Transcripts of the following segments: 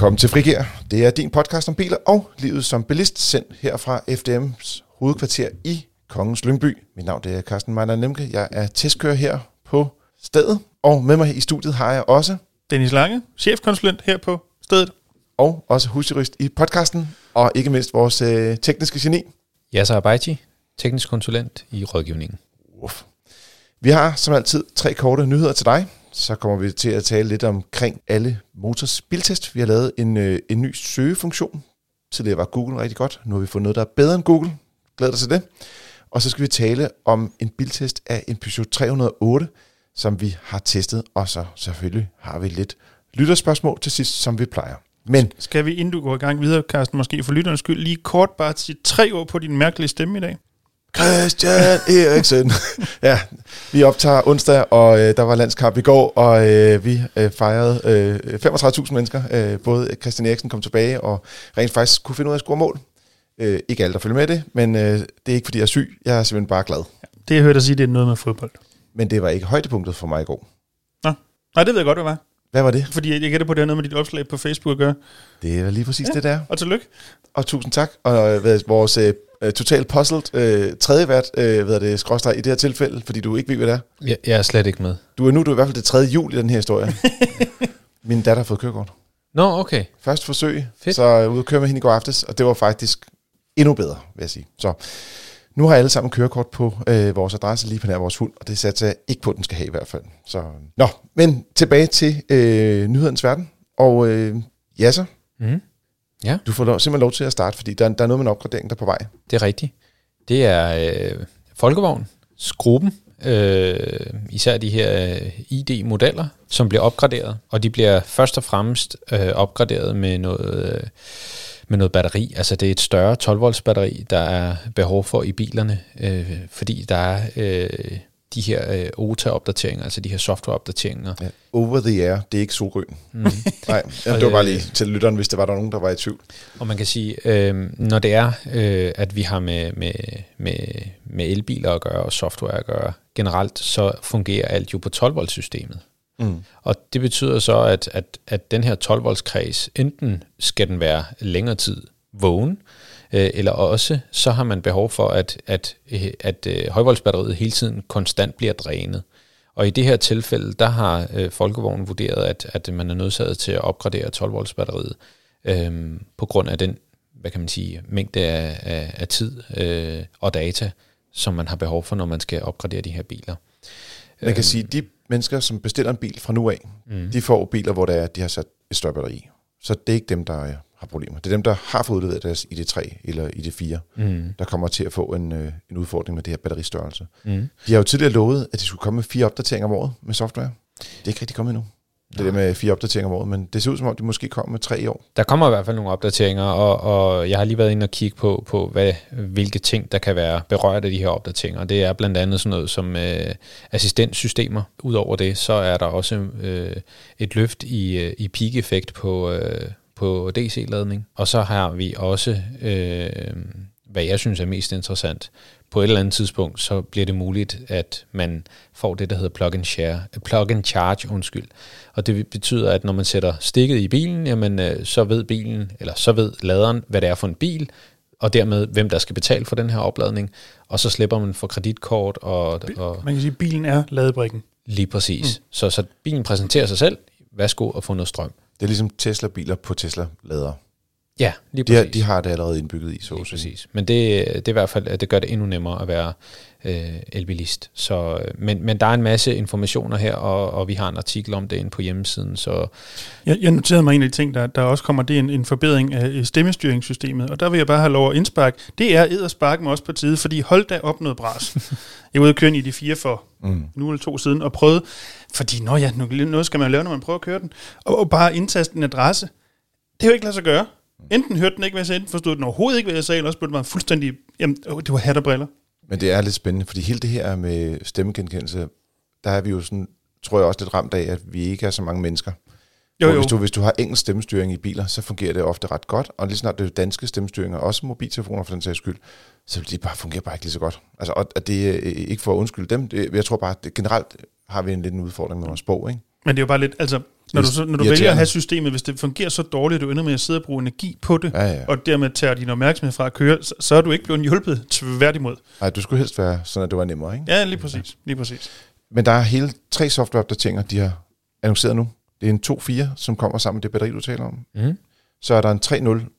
Velkommen til Frigir. Det er din podcast om biler og livet som bilist, sendt her fra FDM's hovedkvarter i Kongens Lyngby. Mit navn er Carsten Meiner Nemke. Jeg er testkører her på stedet, og med mig i studiet har jeg også... Dennis Lange, chefkonsulent her på stedet. Og også husjurist i podcasten, og ikke mindst vores øh, tekniske geni. Yasser Abaiti, teknisk konsulent i rådgivningen. Uff. Vi har som altid tre korte nyheder til dig så kommer vi til at tale lidt omkring alle Motors biltest. Vi har lavet en, øh, en ny søgefunktion. Tidligere var Google rigtig godt. Nu har vi fået noget, der er bedre end Google. Glæder dig til det. Og så skal vi tale om en biltest af en Peugeot 308, som vi har testet. Og så selvfølgelig har vi lidt lytterspørgsmål til sidst, som vi plejer. Men skal vi, inden du går i gang videre, Carsten, måske for lytterens skyld, lige kort bare sige tre ord på din mærkelige stemme i dag? Christian Eriksen. ja, vi optager onsdag, og øh, der var landskamp i går, og øh, vi øh, fejrede øh, 35.000 mennesker. Øh, både Christian Eriksen kom tilbage, og rent faktisk kunne finde ud af at score mål. Øh, ikke alle, der følger med det, men øh, det er ikke, fordi jeg er syg. Jeg er simpelthen bare glad. Ja, det, jeg hørte dig sige, det er noget med fodbold. Men det var ikke højdepunktet for mig i går. Nå, Nej, det ved jeg godt, hvad var. Hvad var det? Fordi jeg gætter på, det er noget med dit opslag på Facebook at gøre. Det er lige præcis ja, det, der. Og tillykke. Og tusind tak. Og øh, vores øh, uh, totalt puzzled uh, tredje vært, uh, hvad er det, skråstrej, i det her tilfælde, fordi du ikke ved, hvad det er. Jeg, jeg er slet ikke med. Du er nu du er i hvert fald det tredje jul i den her historie. Min datter har fået kørekort. Nå, no, okay. Først forsøg, Fedt. så jeg ude og køre med hende i går aftes, og det var faktisk endnu bedre, vil jeg sige. Så nu har alle sammen kørekort på øh, vores adresse lige på nær vores hund, og det satser jeg ikke på, at den skal have i hvert fald. Så, nå, men tilbage til øh, nyhedens verden. Og øh, ja så, mm. Ja. Du får lov, simpelthen lov til at starte, fordi der, der er noget med en opgradering, der er på vej. Det er rigtigt. Det er øh, Folkevogn, Skruben, øh, især de her øh, ID-modeller, som bliver opgraderet, og de bliver først og fremmest øh, opgraderet med noget... Øh, med noget batteri. Altså det er et større 12 volts batteri, der er behov for i bilerne, øh, fordi der er øh, de her øh, OTA-opdateringer, altså de her software-opdateringer. Ja. Over the air, det er ikke solgrøn. Mm. Nej, ja, det var bare lige til lytteren, hvis der var der nogen, der var i tvivl. Og man kan sige, øh, når det er, øh, at vi har med, med, med, med elbiler at gøre og software at gøre, generelt så fungerer alt jo på 12-volts-systemet. Mm. Og det betyder så, at, at, at den her 12-volts-kreds, enten skal den være længere tid vågen, øh, eller også så har man behov for, at, at, at, at øh, højvoldsbatteriet hele tiden konstant bliver drænet. Og i det her tilfælde, der har øh, Folkevognen vurderet, at, at man er nødsaget til at opgradere 12 volts batteriet øh, på grund af den, hvad kan man sige, mængde af, af, af tid øh, og data, som man har behov for, når man skal opgradere de her biler. Man kan øh, sige, at de mennesker, som bestiller en bil fra nu af, mm. de får biler, hvor der er, de har sat et større batteri. Så det er ikke dem, der er har problemer. Det er dem, der har fået udleveret deres ID3 eller ID4, mm. der kommer til at få en, øh, en udfordring med det her batteristørrelse. Mm. De har jo tidligere lovet, at de skulle komme med fire opdateringer om året med software. Det er ikke rigtig kommet endnu. Det der med fire opdateringer om året, men det ser ud som om, de måske kommer med tre i år. Der kommer i hvert fald nogle opdateringer, og, og jeg har lige været inde og kigge på, på hvad, hvilke ting, der kan være berørt af de her opdateringer. Det er blandt andet sådan noget som øh, assistenssystemer. Udover det, så er der også øh, et løft i, øh, i peak-effekt på, øh, på DC-ladning. Og så har vi også, øh, hvad jeg synes er mest interessant, på et eller andet tidspunkt, så bliver det muligt, at man får det, der hedder plug and share, plug and charge, undskyld. Og det betyder, at når man sætter stikket i bilen, jamen, øh, så ved bilen, eller så ved laderen, hvad det er for en bil, og dermed, hvem der skal betale for den her opladning, og så slipper man for kreditkort. Og, og man kan sige, at bilen er ladebrikken. Lige præcis. Mm. Så, så bilen præsenterer sig selv, værsgo og få noget strøm. Det er ligesom Tesla-biler på Tesla-lader. Ja, lige præcis. De har, de har det allerede indbygget i, så lige præcis. Men det, det er i hvert fald, at det gør det endnu nemmere at være øh, elbilist. Så, øh, men, men der er en masse informationer her, og, og vi har en artikel om det inde på hjemmesiden. Så jeg, jeg noterede mig en af de ting, der, der også kommer, det er en, en forbedring af stemmestyringssystemet, og der vil jeg bare have lov at indspark. Det er edderspark med os på tide, fordi hold da op noget bras. jeg var ude og køre i de fire for mm. nu eller to siden, og prøvede, fordi nå ja, noget skal man lave, når man prøver at køre den, og, og bare indtaste en adresse. Det er jo ikke lade sig gøre. Enten hørte den ikke, hvad jeg sagde, forstod den overhovedet ikke, hvad jeg sagde, eller også blev det bare fuldstændig, jamen, det var hat og briller. Men det er lidt spændende, fordi hele det her med stemmegenkendelse, der er vi jo sådan, tror jeg også lidt ramt af, at vi ikke er så mange mennesker. Jo, jo. Hvis, du, hvis du har engelsk stemmestyring i biler, så fungerer det ofte ret godt, og lige snart det er danske stemmestyringer, også mobiltelefoner for den sags skyld, så det bare fungerer bare ikke lige så godt. Altså, og at det er ikke for at undskylde dem, det, jeg tror bare, at det, generelt har vi en lidt en udfordring med vores sprog, ikke? Men det er jo bare lidt, altså, Når du, så, når du vælger at have systemet, hvis det fungerer så dårligt, at du ender med at sidde og bruge energi på det, Ja, ja. og dermed tager din opmærksomhed fra at køre, så, så er du ikke blevet hjulpet tværtimod. Nej, du skulle helst være sådan, at det var nemmere, ikke? Ja, lige præcis. Lige præcis. Men der er hele tre softwareopdateringer, de har annonceret nu. Det er en 2.4, som kommer sammen med det batteri, du taler om. Mm. Så er der en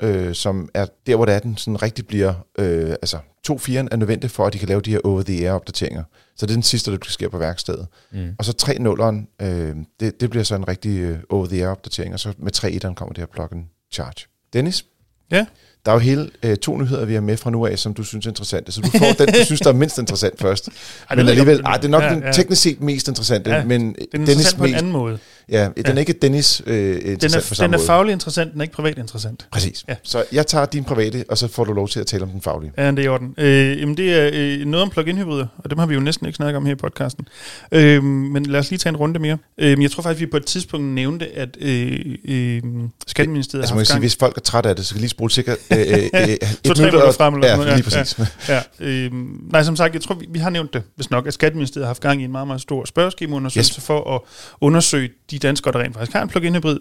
3.0, øh, som er der, hvor det er, den sådan rigtig bliver... Øh, altså, 2.4'eren er nødvendig for, at de kan lave de her over-the-air-opdateringer. Så det er den sidste, der sker på værkstedet. Mm. Og så 3.0'eren, øh, det, det bliver så en rigtig øh, over-the-air-opdatering, og så med 3.1'eren kommer det her plug-in charge. Dennis? Ja? Der er jo hele øh, to nyheder, vi har med fra nu af, som du synes er interessante. Så du får den, du synes, der er mindst interessant først. Ej, det men alligevel, ej, det er nok ja, den ja. teknisk set mest interessante, Ja, men Den er Dennis interessant på en mest, anden måde. Ja, den Ja. er ikke Dennis øh, interessant Den er, på samme den er måde. fagligt interessant, den er ikke privat interessant. Præcis. Ja. Så jeg tager din private, og så får du lov til at tale om den faglige. Ja, det er i orden. Øh, jamen det er øh, noget om plug-in hybrider, og dem har vi jo næsten ikke snakket om her i podcasten. Øh, men lad os lige tage en runde mere. Øh, jeg tror faktisk, vi på et tidspunkt nævnte, at øh, øh, Skatteministeriet Altså har sige, hvis folk er trætte af det, så kan lige spole sikkert øh, øh, øh, et minutter og- frem eller ja, noget, lige ja, præcis. Ja, øh, nej, som sagt, jeg tror, vi, vi har nævnt det, hvis nok, at Skatteministeriet har haft gang i en meget, meget stor spørgeskemaundersøgelse yes. for at undersøge de danskere, der rent faktisk har en plug-in hybrid.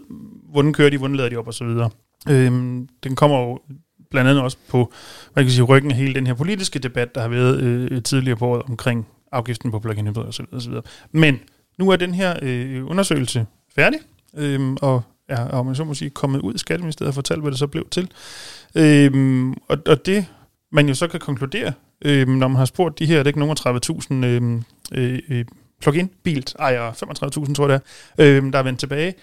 Hvordan kører de, hvordan lader de op og så videre. Øh, den kommer jo blandt andet også på hvad kan sige, ryggen af hele den her politiske debat, der har været øh, tidligere på året omkring afgiften på plug-in hybrid og så videre. Men nu er den her øh, undersøgelse færdig, øh, og er, om man så må sige, kommet ud i Skatteministeriet og fortalt, hvad det så blev til. Øhm, og, og det, man jo så kan konkludere, øhm, når man har spurgt de her, det er ikke nogen af 30.000 øhm, øh, øh, plug-in bil ejer 35.000 tror jeg det er, øh, der er vendt tilbage,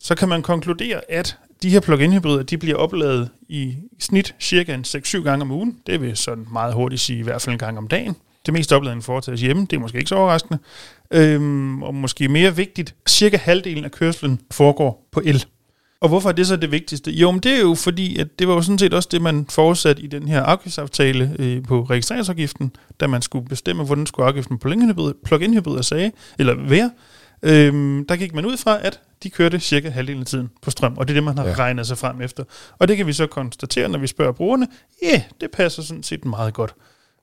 så kan man konkludere, at de her plug-in hybrider, de bliver opladet i snit cirka en 6-7 gange om ugen. Det vil sådan meget hurtigt sige i hvert fald en gang om dagen. Det meste opladning foretages hjemme, det er måske ikke så overraskende. Øhm, og måske mere vigtigt, cirka halvdelen af kørslen foregår på el. Og hvorfor er det så det vigtigste? Jo, men det er jo fordi, at det var jo sådan set også det, man forudsatte i den her afgiftsaftale øh, på registreringsafgiften, da man skulle bestemme, hvordan skulle afgiften på plug-in-hybrider plug-in-hybrider sige, eller være. Øhm, der gik man ud fra, at de kørte cirka halvdelen af tiden på strøm, og det er det, man har ja. regnet sig frem efter. Og det kan vi så konstatere, når vi spørger brugerne. Ja, yeah, det passer sådan set meget godt.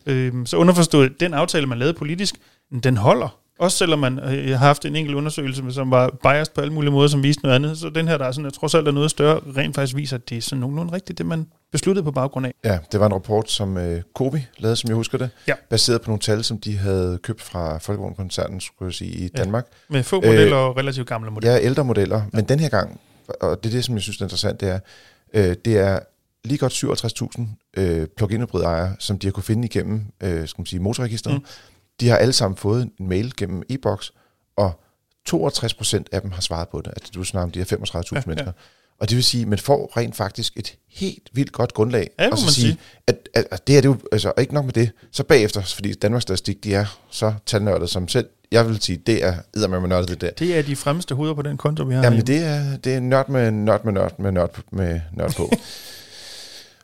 Øhm, så underforstået, den aftale, man lavede politisk, den holder. Også selvom man øh, har haft en enkelt undersøgelse, som var biased på alle mulige måder, som viste noget andet. Så den her, der er sådan, jeg trods alt er noget større, rent faktisk viser, at det er sådan nogenlunde rigtigt, det man besluttede på baggrund af. Ja, det var en rapport, som øh, Covi lavede, som jeg husker det, Ja. baseret på nogle tal, som de havde købt fra Folkevogn-koncernen, skulle jeg sige, i Ja. Danmark. Med få modeller og relativt gamle modeller. Ja, ældre modeller. Ja. Men den her gang, og det er det, som jeg synes er interessant, det er, øh, det er lige godt 57.000 øh, plug-in hybrid ejere, som de har kunne finde igennem øh, skal man sige, motorregisteret. Mm. De har alle sammen fået en mail gennem e-boks, og 62 procent af dem har svaret på det. Altså, du snakker om de her 35.000 ja, Ja, ja. mennesker. Og det vil sige, at man får rent faktisk et helt vildt godt grundlag. Ja, og så sige, sige. At, at, at, det er det jo, altså ikke nok med det, så bagefter, fordi Danmarks Statistik, de er så talnørdet som selv, jeg vil sige, det er eddermame nørdet det der. Det er de fremmeste hoveder på den konto, vi har. Jamen, herhjemme. det er, det er nørd med nørd med nørd med nørd med nørd på.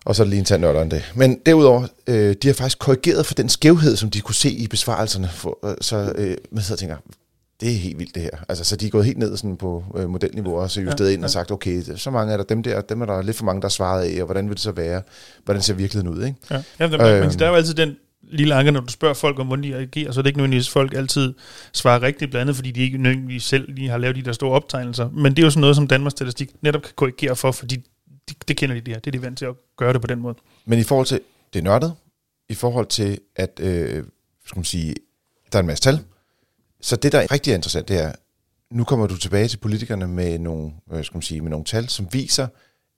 og så er der lige en tand end det. Men derudover, øh, de har faktisk korrigeret for den skævhed, som de kunne se i besvarelserne. For, øh, så øh, man sidder og tænker, det er helt vildt det her. Altså, så de er gået helt ned sådan på øh, modelniveau og så justeret ja, ind og sagt, okay, så mange er der dem der, dem er der lidt for mange, der er svaret af, og hvordan vil det så være? Hvordan ser virkeligheden ud, ikke? Ja, Jamen, der, Øhm. øh, der er jo altid den lille anke, når du spørger folk om, hvordan de agerer, så er det ikke nødvendigvis, at folk altid svarer rigtigt, blandt andet fordi de ikke nødvendigvis selv lige har lavet de der store optegnelser. Men det er jo sådan noget, som Danmarks Statistik netop kan korrigere for, fordi de, det kender de det her. Det er de vant til at gøre det på den måde. Men i forhold til, det er nørdet, i forhold til, at, øh, skal man sige, der er en masse tal, så det, der er rigtig interessant, det er, nu kommer du tilbage til politikerne med nogle, øh, skal man sige, med nogle tal, som viser,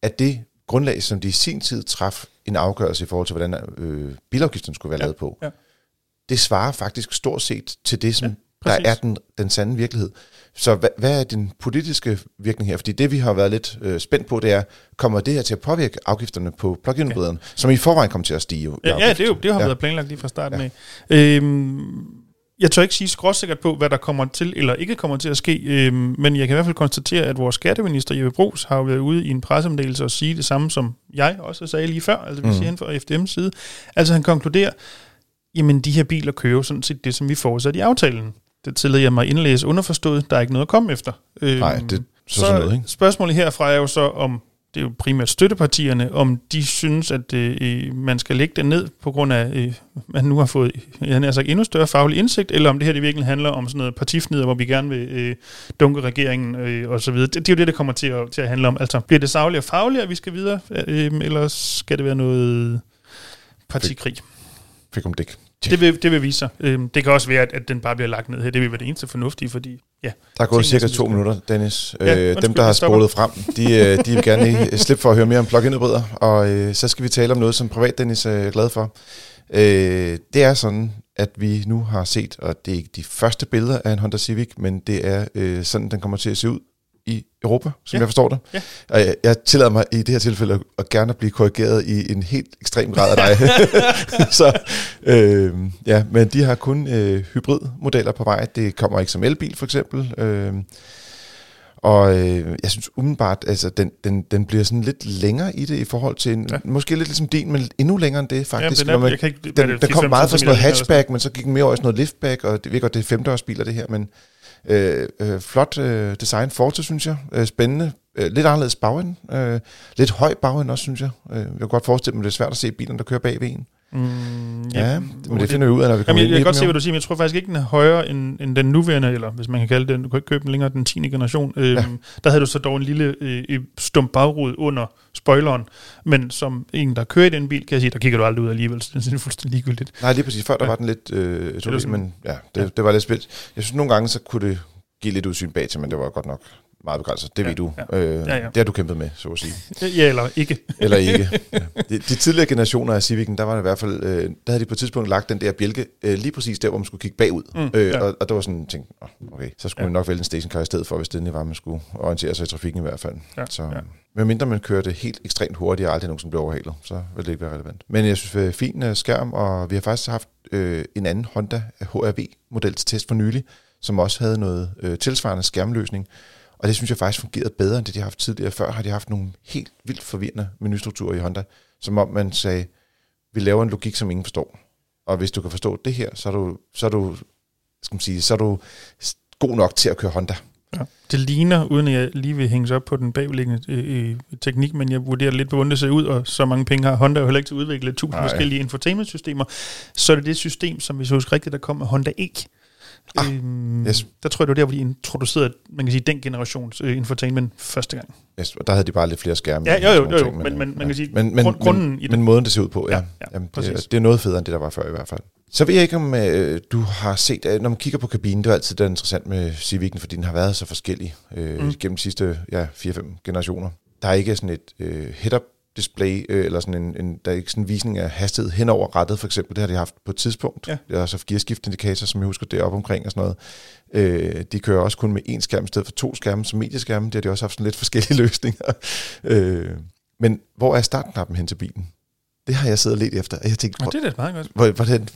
at det grundlag, som de i sin tid traf en afgørelse i forhold til, hvordan øh, bilafgiften skulle være Ja, lavet på, ja. det svarer faktisk stort set til det, som Ja, ja, der præcis. er den, den sande virkelighed. Så hvad, hvad er den politiske virkning her? Fordi det, vi har været lidt øh, spændt på, det er, kommer det her til at påvirke afgifterne på plug-in hybriderne, som i forvejen kommer til at stige? jo Ja, ja det, er jo, det har Ja. været planlagt lige fra starten Ja. af. Øhm, jeg tør ikke sige skråsikkert på, hvad der kommer til eller ikke kommer til at ske, øhm, men jeg kan i hvert fald konstatere, at vores skatteminister Jeppe Brugs har jo været ude i en pressemeddelelse og sige det samme, som jeg også sagde lige før, altså vi Mm. siger hen fra FDM's side. Altså han konkluderer, jamen de her biler kører sådan set det, som vi forudsatte i aftalen. Det tillader jeg mig indlæse underforstået, der er ikke noget at komme efter. Øhm, Nej, det så så noget, ikke? spørgsmålet herfra er jo så, om det er jo primært støttepartierne, om de synes, at øh, man skal lægge det ned på grund af, øh, man nu har fået jeg har sagt, endnu større faglig indsigt, eller om det her det virkelig handler om sådan noget partifnider, hvor vi gerne vil øh, dunke regeringen øh, og så videre. Det, det er jo det, det kommer til at, til at handle om. Altså, bliver det savligt og fagligt, at vi skal videre, øh, eller skal det være noget partikrig? Fik om dæk. Det vil, det vil vise sig. Øhm, det kan også være, at, at den bare bliver lagt ned her. Det vil være det eneste fornuftige, fordi... Ja, der er gået cirka to minutter, Dennis. Ja, øh, undskyld, dem, der har spolet frem, de, øh, de vil gerne slippe for at høre mere om plug-in hybrider. Og øh, så skal vi tale om noget, som privat Dennis er glad for. Øh, det er sådan, at vi nu har set, og det er ikke de første billeder af en Honda Civic, men det er øh, sådan, den kommer til at se ud i Europa, som ja. jeg forstår det. Ja. Og jeg, jeg tillader mig i det her tilfælde at, at gerne blive korrigeret i en helt ekstrem grad af dig. så øh, ja, men de har kun øh, hybridmodeller på vej. Det kommer ikke som elbil for eksempel. Øh, og øh, jeg synes umiddelbart, altså den, den, den bliver sådan lidt længere i det i forhold til, en, ja. måske lidt ligesom din, men endnu længere end det faktisk. Ja, den, er, man, jeg kan ikke, den, den, kom meget fra sådan noget hatchback, men så gik den mere over i sådan noget liftback, og det ved godt, det er femteårsbiler det her, men Øh, øh, flot øh, design. Forte, synes jeg. Øh, spændende. Øh, lidt anderledes bagende. Øh, lidt høj bagende også, synes jeg. Øh, jeg kan godt forestille mig, det er svært at se bilerne, der kører bag ved en. Mm, ja, ja, men det finder vi ud af, når vi kommer Jamen, jeg, jeg kan godt se, hvad du siger, men jeg tror faktisk ikke, den er højere end, end den nuværende, eller hvis man kan kalde den, du kan ikke købe den længere, den 10. generation. Øhm, ja. Der havde du så dog en lille øh, stump bagrude under spoileren, men som en, der kører i den bil, kan jeg sige, der kigger du aldrig ud alligevel, så det er fuldstændig ligegyldigt. Nej, lige præcis. Før der ja. var den lidt, øh, det sådan, men ja, det, ja. det var lidt spildt. Jeg synes, nogle gange, så kunne det give lidt udsyn bag til, men det var godt nok meget begrænset. Det ja, ved du. Ja. Øh, ja, ja. Det har du kæmpet med, så at sige. Ja, eller ikke. eller ikke. Ja. De, de tidligere generationer af Civic'en, der var det i hvert fald, øh, der havde de på et tidspunkt lagt den der bjælke øh, lige præcis der, hvor man skulle kigge bagud. Mm, øh, ja. og, og der var sådan en ting, okay, så skulle ja. man nok vælge en stationcar i stedet for, hvis det var, man skulle orientere sig i trafikken i hvert fald. Ja. Så, ja. Men mindre man kørte helt ekstremt hurtigt og aldrig nogen, som blev overhalet, så ville det ikke være relevant. Men jeg synes, det er fin uh, skærm, og vi har faktisk haft øh, en anden Honda HRV-model til test for nylig, som også havde noget øh, tilsvarende skærmløsning. Og det synes jeg faktisk fungerede bedre, end det de har haft tidligere. Før har de haft nogle helt vildt forvirrende menustrukturer i Honda, som om man sagde, vi laver en logik, som ingen forstår. Og hvis du kan forstå det her, så er du, så er du, skal man sige, så er du god nok til at køre Honda. Ja. Det ligner, uden at jeg lige vil hænge op på den bagvedliggende øh, øh, teknik, men jeg vurderer lidt på, hvordan det ser ud, og så mange penge har Honda jo heller ikke til at udvikle tusind Nej. forskellige infotainment-systemer. Så er det det system, som hvis jeg husker rigtigt, der kom med Honda E, Ah, øhm, yes. Der tror jeg, det var der, hvor de introducerede man kan sige, den generations uh, infotainment første gang. Yes, og der havde de bare lidt flere skærme. Ja, jo, jo, jo, jo, men, men man kan sige, men, men, grunden men, i det. Men måden, det ser ud på, ja. ja, ja Jamen, det, det er noget federe, end det, der var før i hvert fald. Så ved jeg ikke, om uh, du har set, uh, når man kigger på kabinen, det er altid det er interessant med Civic'en, fordi den har været så forskellig uh, mm. gennem de sidste ja, 4-5 generationer. Der er ikke sådan et uh, head-up display, øh, eller sådan en, en, der er ikke sådan en visning af hastighed hen over rettet, for eksempel. Det har de haft på et tidspunkt. Ja. Det er også gearskiftindikator, som jeg husker deroppe omkring og sådan noget. Øh, de kører også kun med én skærm i stedet for to skærme som medieskærme. Det har de også haft sådan lidt forskellige løsninger. øh, men hvor er startknappen hen til bilen? Det har jeg siddet lidt efter. Jeg tænkte, og det er det meget godt. Hvor, hvordan,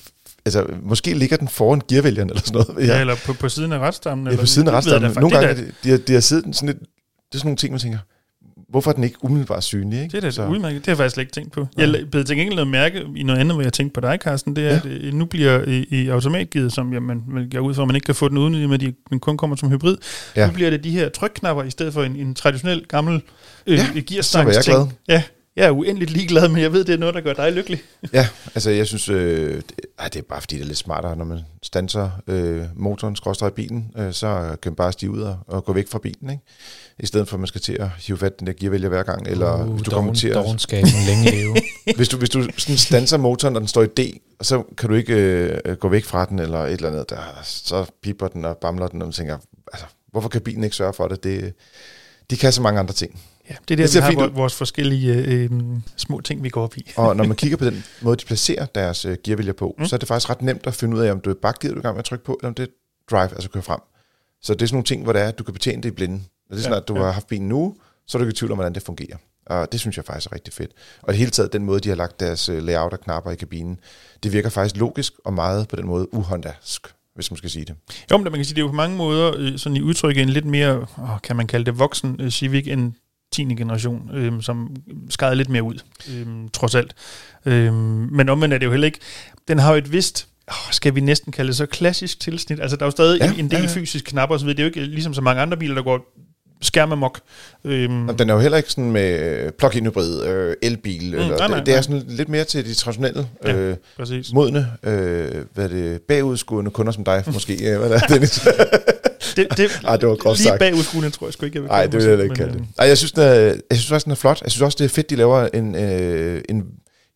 altså, måske ligger den foran gearvælgeren eller sådan noget. Ja, ja eller på, på siden af retstammen. Ja, eller på siden af retstammen. Nogle gange, de, de, har, de har siddet sådan lidt, det er sådan nogle ting, man tænker, hvorfor er den ikke umiddelbart synlig? Ikke? Det er da udmærket. Det har jeg faktisk slet ikke tænkt på. Jeg blev til gengæld noget mærke i noget andet, hvor jeg tænkte på dig, Carsten. Det er, ja. at øh, nu bliver i, i automatgivet, som jamen, jeg går ud fra, at man ikke kan få den uden, med at den kun kommer som hybrid. Ja. Nu bliver det de her trykknapper, i stedet for en, en traditionel gammel øh, ja, gearstangs ting. Glad. Ja, jeg er uendeligt ligeglad, men jeg ved, det er noget, der gør dig lykkelig. ja, altså jeg synes, øh, det, ej, det er bare fordi, det er lidt smartere, når man stanser øh, motoren, skråstrej bilen, øh, så kan man bare stige ud og, og gå væk fra bilen, ikke? i stedet for at man skal til at hive fat den der gearvælger hver gang, eller uh, hvis du kommer til at... længe leve. hvis du, hvis du sådan stanser motoren, når den står i D, og så kan du ikke øh, gå væk fra den, eller et eller andet, der, så piper den og bamler den, og man tænker, altså, hvorfor kan bilen ikke sørge for det? det de kan så mange andre ting. Ja, det er det, det vi har vores forskellige øh, små ting, vi går op i. og når man kigger på den måde, de placerer deres øh, gearvælger på, mm. så er det faktisk ret nemt at finde ud af, om du er bakgear, du er gang med at trykke på, eller om det er drive, altså køre frem. Så det er sådan nogle ting, hvor det er, at du kan betjene det i blinde. Og det er sådan, ja, at du ja. har haft bilen nu, så er du ikke i tvivl om, hvordan det fungerer. Og det synes jeg faktisk er rigtig fedt. Og i hele taget, den måde, de har lagt deres øh, layout og knapper i kabinen, det virker faktisk logisk og meget på den måde uhondask hvis man skal sige det. Jo, men man kan sige, det er jo på mange måder øh, sådan i udtryk en lidt mere, åh, kan man kalde det voksen Civic end 10. generation, øh, som skadede lidt mere ud, øh, trods alt. Øh, men omvendt er det jo heller ikke, den har jo et vist oh, skal vi næsten kalde det så klassisk tilsnit. Altså, der er jo stadig ja, en, en del ja, ja. fysiske knapper osv. Det er jo ikke ligesom så mange andre biler, der går skærmamok. Øhm, den er jo heller ikke sådan med øh, plug-in hybrid, øh, elbil. Mm, eller, nej, nej, det, det er sådan lidt mere til de traditionelle, Ja. øh, præcis. modne, øh, hvad er det, bagudskuende kunder som dig, måske. Øh, hvad er det, Dennis? Det, det, Ej, det var groft lige sagt. bagudskuende, tror jeg sgu ikke, jeg vil Nej, det vil jeg ikke kalde men, det. Ej, jeg synes, den er, jeg synes også, den er flot. Jeg synes også, det er fedt, de laver en, øh, en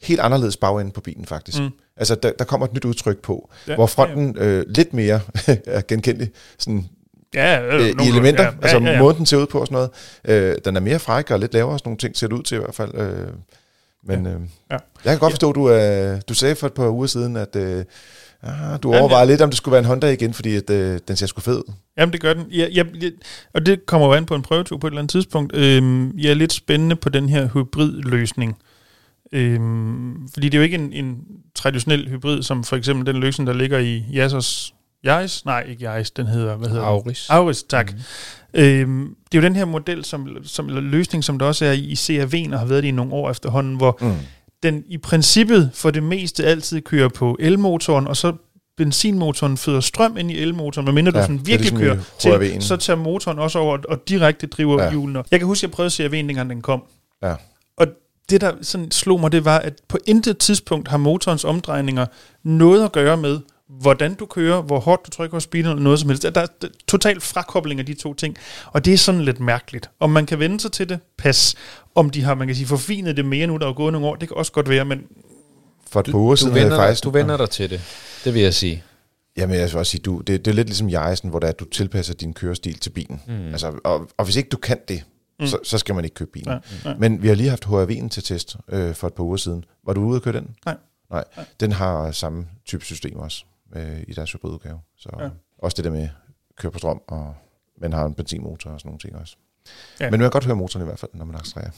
helt anderledes bagende på bilen, faktisk. Mm. Altså, der, der kommer et nyt udtryk på, Ja, ja, hvor fronten øh, lidt mere er genkendelig sådan, Ja, øh, øh, i elementer, ja, ja, altså ja, ja. måden den ser ud på og sådan noget. Øh, den er mere fræk og lidt lavere og sådan nogle ting, ser det ud til i hvert fald. Øh, men øh, Ja. jeg kan godt forstå, du, øh, du sagde for et par uger siden, at øh, ah, du Jamen, overvejer lidt, om det skulle være en Honda igen, fordi at, øh, den ser sgu fed ud. Jamen, det gør den. Jeg, jeg, jeg, og det kommer jo an på en prøvetur på et eller andet tidspunkt. Øhm, jeg er lidt spændende på den her hybridløsning. Øhm, fordi det er jo ikke en, en traditionel hybrid, som for eksempel den løsning, der ligger i Yasos Yaris. Nej, ikke Yaris, den hedder, hvad hedder den? Auris. Auris, tak. Mm. Øhm, det er jo den her model, som, som eller løsning, som der også er i CRV'en, og har været det i nogle år efterhånden, hvor Mm. Den i princippet for det meste altid kører på elmotoren, og så benzinmotoren føder strøm ind i elmotoren, medmindre Ja, du sådan virkelig ligesom kører til, så tager motoren også over og direkte driver ja. Hjulene. Jeg kan huske, jeg prøvede CRV'en, dengang den kom. Ja. Og det, der sådan slog mig, det var, at på intet tidspunkt har motorens omdrejninger noget at gøre med, hvordan du kører, hvor hårdt du trykker på speederen, eller noget som helst. Der er der total frakobling af de to ting, og det er sådan lidt mærkeligt. Om man kan vende sig til det, pas. Om de har, man kan sige, forfinet det mere nu, der er gået nogle år, det kan også godt være, men For et par uger siden vender, faktisk... du vender dig til det, det vil jeg sige. Jamen, jeg vil også sige, du, det, det er lidt ligesom Jaisen, hvor det er, at du tilpasser din kørestil til bilen. Mm. Altså, og, og hvis ikke du kan det, mm. så, så skal man ikke købe bilen. Nej, nej. Men vi har lige haft HRV'en til test øh, for et par uger siden. Var du ude at køre den? Nej. Nej, den har samme type system også øh, i deres hybridudgave. Så Ja. også det der med at køre på strøm, og man har en benzinmotor og sådan nogle ting også. Ja. Men man kan godt høre motoren i hvert fald, når man accelererer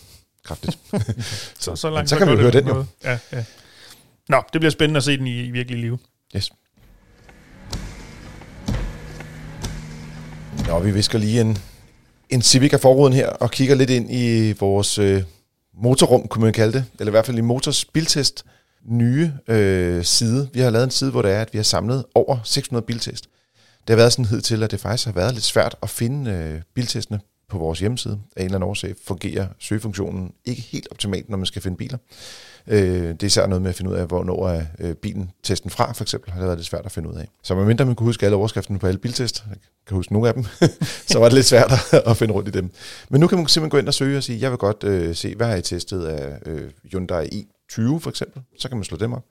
kraftigt. så, så langt så kan det høre den jo. Ja, ja. Nå, det bliver spændende at se den i, i virkelig liv. Yes. Nå, vi visker lige en, en Civic af forruden her, og kigger lidt ind i vores øh, motorrum, kunne man kalde det, eller i hvert fald i Motors Biltest nye øh, side. Vi har lavet en side, hvor det er, at vi har samlet over 600 biltest. Det har været sådan hed til, at det faktisk har været lidt svært at finde øh, biltestene på vores hjemmeside. Af en eller anden årsag fungerer søgefunktionen ikke helt optimalt, når man skal finde biler. Øh, det er især noget med at finde ud af, hvornår er øh, bilen testen fra, for eksempel, har det været lidt svært at finde ud af. Så medmindre man kunne huske alle overskrifterne på alle biltest, jeg kan huske nogle af dem, så var det lidt svært at- finde rundt i dem. Men nu kan man simpelthen gå ind og søge og sige, jeg vil godt øh, se, hvad har I testet af øh, Hyundai i20 for eksempel. Så kan man slå dem op.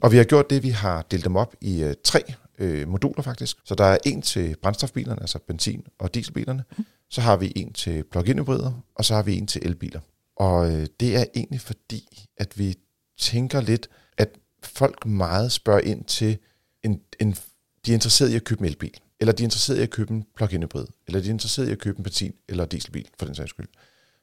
Og vi har gjort det, vi har delt dem op i øh, tre øh, moduler faktisk. Så der er en til brændstofbilerne, altså benzin- og dieselbilerne. Så har vi en til plug-in hybrider, og så har vi en til elbiler. Og øh, det er egentlig fordi, at vi tænker lidt, at folk meget spørger ind til, en, en, de er interesseret i at købe en elbil, eller de er interesseret i at købe en plug-in hybrid, eller de er interesseret i at købe en benzin- eller dieselbil, for den sags skyld.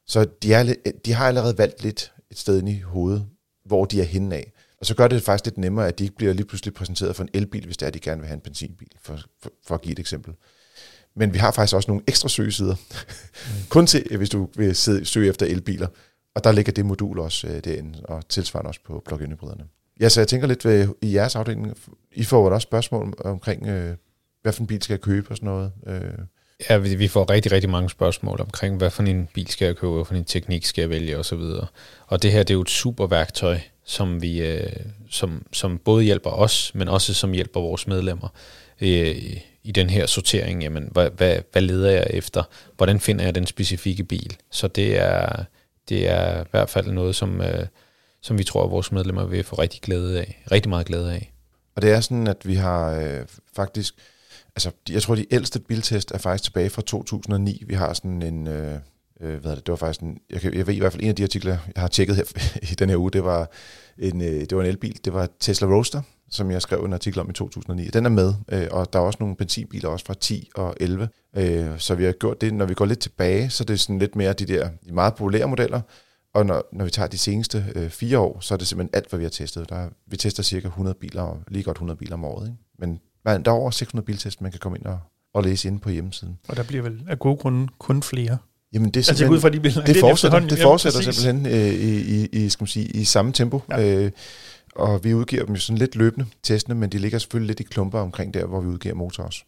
Så de, er, de har allerede valgt lidt et sted inde i hovedet, hvor de er henne af. Og så gør det faktisk lidt nemmere, at de ikke bliver lige pludselig præsenteret for en elbil, hvis det er, de gerne vil have en benzinbil, for, for, for at give et eksempel. Men vi har faktisk også nogle ekstra søgesider, kun til, øh, hvis du vil sidde, søge efter elbiler. Og der ligger det modul også øh, derinde, og tilsvarende også på plug-in hybriderne. Ja, så jeg tænker lidt ved, i jeres afdeling, I får vel også spørgsmål om- omkring, øh, hvad for en bil skal jeg købe og sådan noget. Øh, Ja, vi, vi får rigtig, rigtig mange spørgsmål omkring, hvad for en bil skal jeg købe, hvad for en teknik skal jeg vælge osv. Og det her, det er jo et super værktøj, som, vi, øh, som, som både hjælper os, men også som hjælper vores medlemmer øh, i den her sortering. Jamen, hvad, hvad, hvad leder jeg efter? Hvordan finder jeg den specifikke bil? Så det er, det er i hvert fald noget, som, øh, som vi tror, at vores medlemmer vil få rigtig, glæde af, rigtig meget glæde af. Og det er sådan, at vi har øh, faktisk, altså jeg tror de ældste biltest er faktisk tilbage fra 2009. Vi har sådan en, øh, øh, hvad er det, det var faktisk en, jeg, kan, jeg ved i hvert fald en af de artikler, jeg har tjekket her i den her uge, det var en, øh, det var en elbil, det var Tesla Roadster, som jeg skrev en artikel om i 2009. Den er med, øh, og der er også nogle benzinbiler også fra 10 og 11. Øh, så vi har gjort det, når vi går lidt tilbage, så det er sådan lidt mere de der de meget populære modeller, og når, når vi tager de seneste øh, fire år, så er det simpelthen alt, hvad vi har testet. Der, vi tester cirka 100 biler, lige godt 100 biler om året. Ikke? Men man, der er over 600 biltest, man kan komme ind og, og læse inde på hjemmesiden. Og der bliver vel af gode grunde kun flere. Jamen det er Altså ud fra, de det fortsætter, det Jamen, fortsætter præcis. simpelthen øh, i, i, skal man sige, i samme tempo. Ja. Øh, og vi udgiver dem jo sådan lidt løbende, testene, men de ligger selvfølgelig lidt i klumper omkring der, hvor vi udgiver motor også.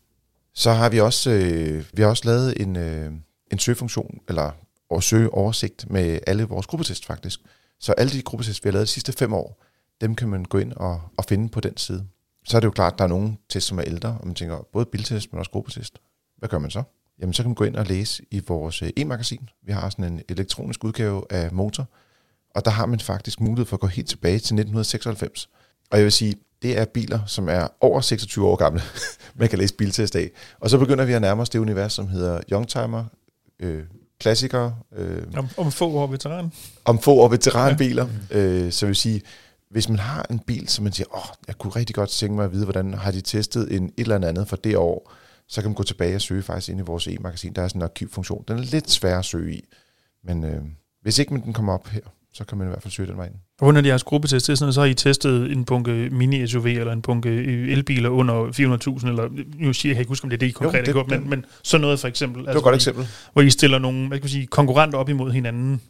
Så har vi også, øh, vi har også lavet en, øh, en søgefunktion, eller og søge oversigt med alle vores gruppetest faktisk. Så alle de gruppetest, vi har lavet de sidste fem år, dem kan man gå ind og, og finde på den side. Så er det jo klart, at der er nogle test, som er ældre, og man tænker, både biltest, men også gruppetest. Hvad gør man så? Jamen, så kan man gå ind og læse i vores øh, e-magasin. Vi har sådan en elektronisk udgave af motor, og der har man faktisk mulighed for at gå helt tilbage til 1996. Og jeg vil sige, det er biler, som er over 26 år gamle, man kan læse biltest af. Og så begynder vi at nærme os det univers, som hedder Youngtimer, øh, klassikere. Øh, om, om få år veteran. Om få år veteranbiler. Ja. Øh, så vil sige, hvis man har en bil, som man siger, åh, oh, jeg kunne rigtig godt tænke mig at vide, hvordan har de testet en et eller andet for det år, så kan man gå tilbage og søge faktisk ind i vores e-magasin. Der er sådan en arkivfunktion. Den er lidt svær at søge i, men øh, hvis ikke man den kommer op her, så kan man i hvert fald søge den vej ind. Og under jeres gruppetest, det så har I testet en bunke mini-SUV eller en bunke elbiler under 400.000, eller nu siger jeg, jeg ikke huske, om det er det, I konkret har gjort, men, men sådan noget for eksempel. Det er altså, et godt eksempel. Hvor I stiller nogle hvad skal man sige, konkurrenter op imod hinanden.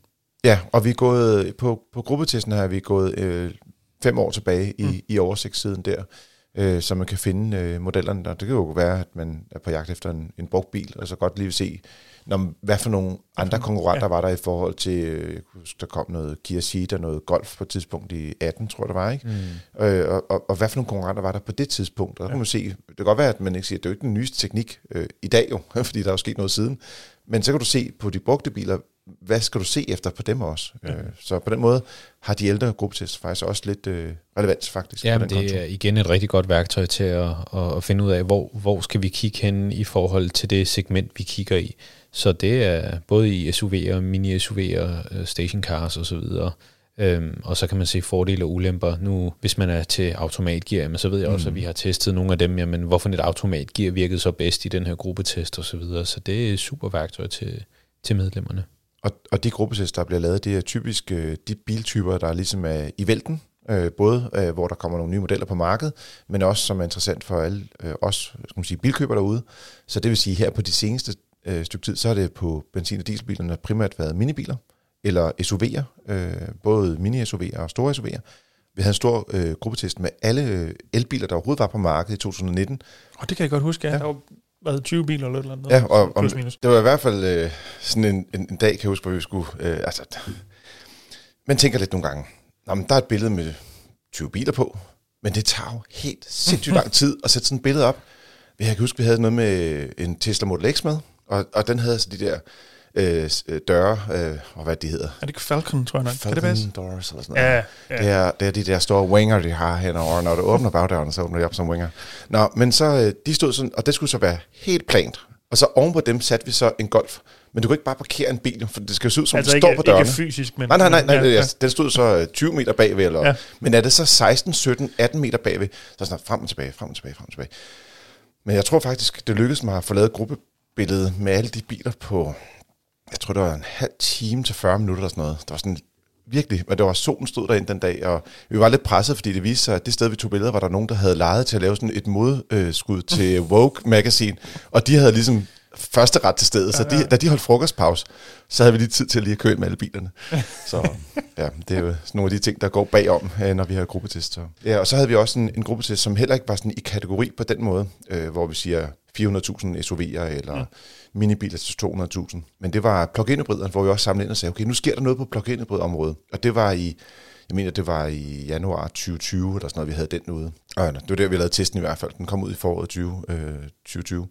Ja, og vi er gået, på, på gruppetesten her er vi gået øh, fem år tilbage i, mm. i oversigtssiden der, øh, så man kan finde øh, modellerne. Og det kan jo være, at man er på jagt efter en, en brugt bil, og så godt lige vil se, når, hvad for nogle andre konkurrenter ja. var der i forhold til, øh, der kom noget Kia Ceed og noget Golf på et tidspunkt i 18, tror jeg det var, ikke? Mm. Øh, og, og, og hvad for nogle konkurrenter var der på det tidspunkt? Og der ja. kan man se, det kan godt være, at man ikke siger, at det er jo ikke den nyeste teknik øh, i dag jo, fordi der er jo sket noget siden, men så kan du se på de brugte biler, hvad skal du se efter på dem også? Ja. Øh, så på den måde har de ældre gruppetest faktisk også lidt øh, relevans faktisk. Ja, men det konto. er igen et rigtig godt værktøj til at, at, finde ud af, hvor, hvor skal vi kigge hen i forhold til det segment, vi kigger i. Så det er både i SUV'er, mini-SUV'er, øh, stationcars osv., Øhm, og så kan man se fordele og ulemper. Nu, hvis man er til automatgear, så ved jeg også, mm. at vi har testet nogle af dem, jamen, hvorfor et automatgear virkede så bedst i den her gruppetest osv. Så, videre. så det er super værktøj til, til medlemmerne. Og, og de gruppetest, der bliver lavet, det er typisk øh, de biltyper, der ligesom er i vælten, øh, både øh, hvor der kommer nogle nye modeller på markedet, men også som er interessant for alle øh, os skal man sige, bilkøbere derude. Så det vil sige, her på de seneste øh, stykke tid, så har det på benzin- og dieselbilerne primært været minibiler, eller SUV'er, øh, både mini-SUV'er og store SUV'er. Vi havde en stor øh, gruppetest med alle øh, elbiler, der overhovedet var på markedet i 2019. Og det kan jeg godt huske, ja. ja. Der var været 20 biler eller noget. Ja, og, og det var i hvert fald øh, sådan en, en, en dag, kan jeg huske, hvor vi skulle... Øh, altså, man tænker lidt nogle gange, Nå, men der er et billede med 20 biler på, men det tager jo helt sindssygt lang tid at sætte sådan et billede op. Jeg kan huske, vi havde noget med en Tesla Model X med, og, og den havde altså de der øh, døre, øh, og hvad de hedder. Er det ikke Falcon, tror jeg nok? Falcon kan det doors eller sådan noget. Ja, ja. Det, er, det er de der store winger, de har henover. Når du åbner bagdøren, så åbner de op som winger. Nå, men så, øh, de stod sådan, og det skulle så være helt plant. Og så oven på dem satte vi så en golf. Men du kan ikke bare parkere en bil, for det skal jo se ud som, altså det står på dørene. ikke fysisk, men... Nej, nej, nej, nej ja, ja. den stod så 20 øh, meter bagved, eller, ja. men er det så 16, 17, 18 meter bagved, så sådan frem og tilbage, frem og tilbage, frem og tilbage. Men jeg tror faktisk, det lykkedes mig at få lavet et gruppebillede med alle de biler på, jeg tror det var en halv time til 40 minutter eller sådan noget. Det var sådan virkelig, men det var solen stod derinde den dag, og vi var lidt presset, fordi det viste sig, at det sted, vi tog billeder, var der nogen, der havde lejet til at lave sådan et modskud til Vogue Magazine, og de havde ligesom første ret til stedet, så de, da de holdt frokostpause, så havde vi lige tid til at lige at køre ind med alle bilerne. Så ja, det er jo nogle af de ting, der går bagom, øh, når vi har gruppetest. Så. Ja, og så havde vi også en, en gruppetest, som heller ikke var sådan i kategori på den måde, øh, hvor vi siger 400.000 SUV'er eller ja. minibiler til 200.000. Men det var plug-in hybrideren, hvor vi også samlede ind og sagde, okay, nu sker der noget på plug-in hybrid-området. Og det var i jeg mener, det var i januar 2020, eller sådan noget, vi havde den ude. Og det var der, vi lavede testen i hvert fald. Den kom ud i foråret 20, øh, 2020.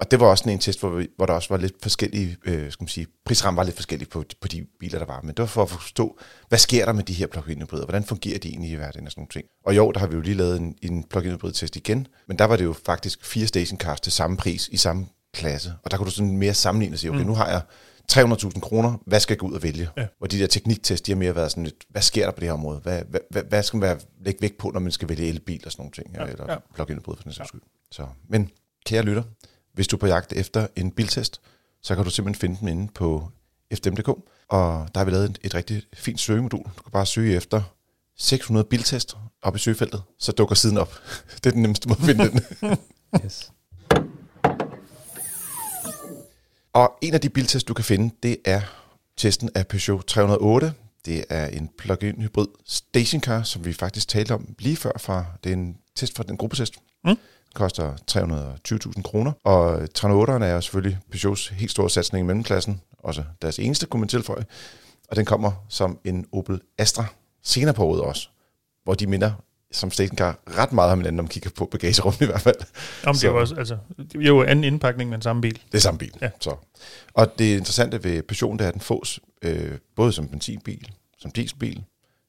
Og det var også sådan en test, hvor, vi, hvor der også var lidt forskellige, øh, skal man sige, prisrammen var lidt forskellige på, på de biler, der var. Men det var for at forstå, hvad sker der med de her plug-in hybrider? Hvordan fungerer de egentlig i hverdagen og sådan nogle ting? Og år, der har vi jo lige lavet en, en plug-in hybrid test igen, men der var det jo faktisk fire stationcars til samme pris i samme klasse. Og der kunne du sådan mere sammenligne og sige, okay, mm. nu har jeg 300.000 kroner, hvad skal jeg gå ud og vælge? Ja. Og de der tekniktest, de har mere været sådan lidt, hvad sker der på det her område? Hvad, hvad, hvad, hvad skal man være, lægge vægt på, når man skal vælge elbil og sådan nogle ting? Ja, eller ja. plug-in hybrid for den sags skyld. Så, men kære lytter, hvis du er på jagt efter en biltest, så kan du simpelthen finde den inde på fdm.dk, og der har vi lavet et, et rigtig fint søgemodul. Du kan bare søge efter 600 biltest op i søgefeltet, så dukker siden op. det er den nemmeste måde at finde den. yes. Og en af de biltest, du kan finde, det er testen af Peugeot 308. Det er en plug-in hybrid stationcar, som vi faktisk talte om lige før fra. Det er en test fra den gruppetest. Mm. koster 320.000 kroner. Og 308'eren er jo selvfølgelig Peugeots helt store satsning i mellemklassen. Også deres eneste, kunne man tilføje. Og den kommer som en Opel Astra senere på året også. Hvor de minder som stationcar ret meget om hinanden, når man kigger på bagagerummet i hvert fald. Om det er jo også, altså, det er jo anden indpakning med den samme bil. Det er samme bil. Ja. Så. Og det interessante ved Peugeot, det er, at den fås øh, både som benzinbil, som dieselbil,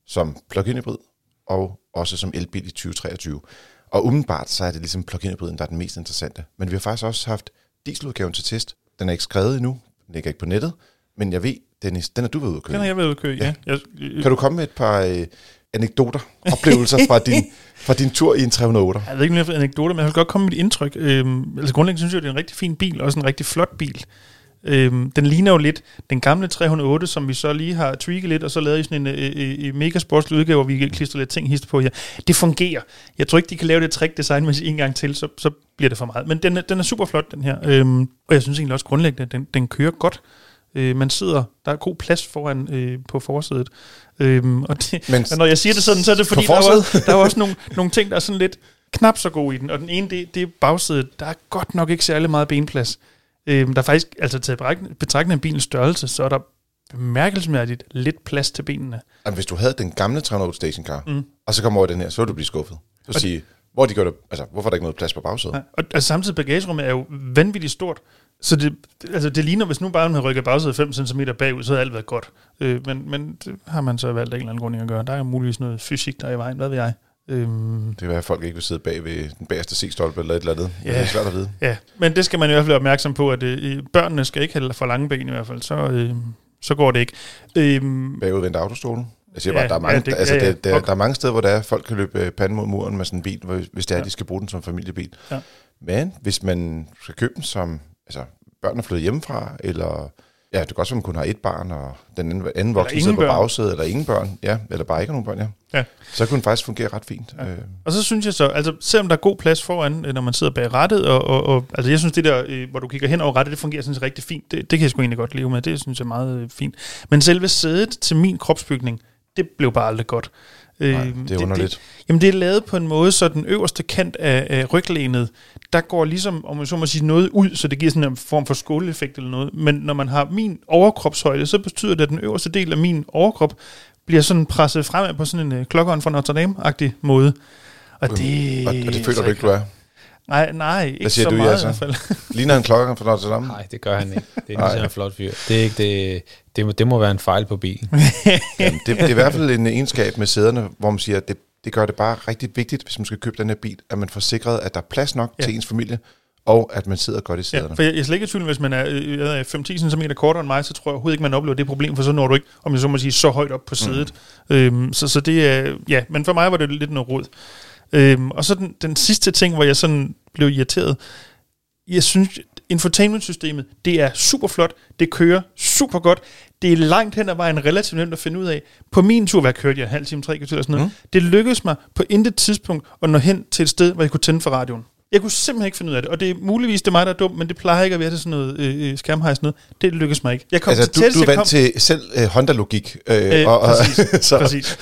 som plug-in hybrid og også som elbil i 2023. Og umiddelbart så er det ligesom plug-in hybriden, der er den mest interessante. Men vi har faktisk også haft dieseludgaven til test. Den er ikke skrevet endnu, den ligger ikke på nettet, men jeg ved, Dennis, den er du ved ude at Den har køre. jeg været ude at køre, ja. Ja. Kan du komme med et par øh, anekdoter, oplevelser fra din, fra din tur i en 308? Jeg ved ikke, om jeg har anekdoter, men jeg vil godt komme med et indtryk. Øhm, altså grundlæggende synes jeg, det er en rigtig fin bil, også en rigtig flot bil. Øhm, den ligner jo lidt den gamle 308, som vi så lige har tweaked lidt, og så lavet i sådan en øh, øh, øh, mega sportslig udgave, hvor vi kan klistre lidt ting hist på her. Det fungerer. Jeg tror ikke, de kan lave det trick designmæssigt en gang til, så, så bliver det for meget. Men den er, den er super flot, den her. Øhm, og jeg synes egentlig også grundlæggende, at den, den kører godt. Øh, man sidder, der er god plads foran øh, på forsædet. Øhm, og, det, Men og når jeg siger det sådan, så er det fordi, der er, også, der er også nogle, nogle ting, der er sådan lidt knap så gode i den. Og den ene, det, det er bagsædet. Der er godt nok ikke særlig meget benplads. Øhm, der er faktisk, altså i betragtning- af bilens størrelse, så er der bemærkelsesværdigt lidt plads til benene. Jamen, hvis du havde den gamle 308 stationcar, Mm. og så kommer over den her, så ville du blive skuffet. Så Og- sige, hvor de gør det, altså, hvorfor er der ikke noget plads på bagsædet? Ja. Og altså, samtidig bagagerummet er jo vanvittigt stort. Så det, altså det ligner, hvis nu bare man havde rykket bagsædet 5 cm bagud, så havde alt været godt. Øh, men, men det har man så valgt af en eller anden grund at gøre. Der er muligvis noget fysik, der er i vejen. Hvad ved jeg? Øhm, Det kan være, at folk ikke vil sidde bag ved den bagerste C-stolpe eller et eller andet. Ja. Det er svært at vide. ja, men det skal man i hvert fald være opmærksom på, at øh, børnene skal ikke have for lange ben i hvert fald. Så, øh, så går det ikke. Øhm, Bagudvendte autostolen. Jeg siger Ja, bare, der er, mange, ja, det- altså, ja, ja. der, Okay. der er mange steder, hvor der er, folk kan løbe øh, panden mod muren med sådan en bil, hvis det er, ja. de skal bruge den som familiebil. Ja. Men hvis man skal købe den som, altså børn er flyttet hjemmefra, eller ja, det kan også være, man kun har et barn, og den anden, anden voksen ingen sidder på bagsædet, eller ingen børn, ja, eller bare ikke nogen børn, ja. Ja. Så kunne den faktisk fungere ret fint. Ja. Øh, Og så synes jeg så, altså selvom der er god plads foran, øh, når man sidder bag rattet, og, og, og altså jeg synes det der, øh, hvor du kigger hen over rattet, det fungerer sådan rigtig fint. Det, det kan jeg sgu egentlig godt leve med, det synes jeg er meget øh, fint. Men selve sædet til min kropsbygning, det blev bare aldrig godt. Øh, nej, det er underligt. Det, jamen det er lavet på en måde, så den øverste kant af, af ryglænet, der går ligesom, om man så må sige, noget ud, så det giver sådan en form for skåleffekt eller noget. Men når man har min overkropshøjde, så betyder det, at den øverste del af min overkrop bliver sådan presset fremad på sådan en øh, klokkeren fra Notre Dame-agtig måde. Og det, Og, og det føler du ikke, du er. Nej, nej, ikke siger så du, meget Jasser? i hvert fald. Ligner en klokke fra Notre Dame? Nej, det gør han ikke. Det er ligesom en flot fyr. Det, er ikke det, det, må, det må være en fejl på bilen. Jamen, det, det er i hvert fald en egenskab med sæderne, hvor man siger, at det, det gør det bare rigtig vigtigt, hvis man skal købe den her bil, at man får sikret, at der er plads nok Ja. ja. til ens familie, og at man sidder godt i Ja, sæderne. for jeg, jeg er slet ikke i tvivl, hvis man er øh, 5-10 cm kortere end mig, så tror jeg overhovedet ikke, man oplever det problem, for så når du ikke, om jeg så må sige, så højt op på sædet. Mm. Øhm, så, så det er, ja, men for mig var det lidt noget råd. Øhm, og så den, den sidste ting, hvor jeg sådan blev irriteret, jeg synes, infotainmentsystemet, det er super flot, det kører super godt, det er langt hen ad vejen relativt nemt at finde ud af. På min tur, hvad kørte jeg, en halv time, tre kvarter eller sådan noget, mm. det lykkedes mig på intet tidspunkt at nå hen til et sted, hvor jeg kunne tænde for radioen. Jeg kunne simpelthen ikke finde ud af det, og det er muligvis det er mig, der er dum, men det plejer ikke at være til sådan noget øh, skærmhejs noget. Det lykkedes mig ikke. Jeg kom Altså, til du, tættest, du er jeg kom, vant til selv øh, Honda-logik. Øh, Øh, og, og, præcis, så, Præcis.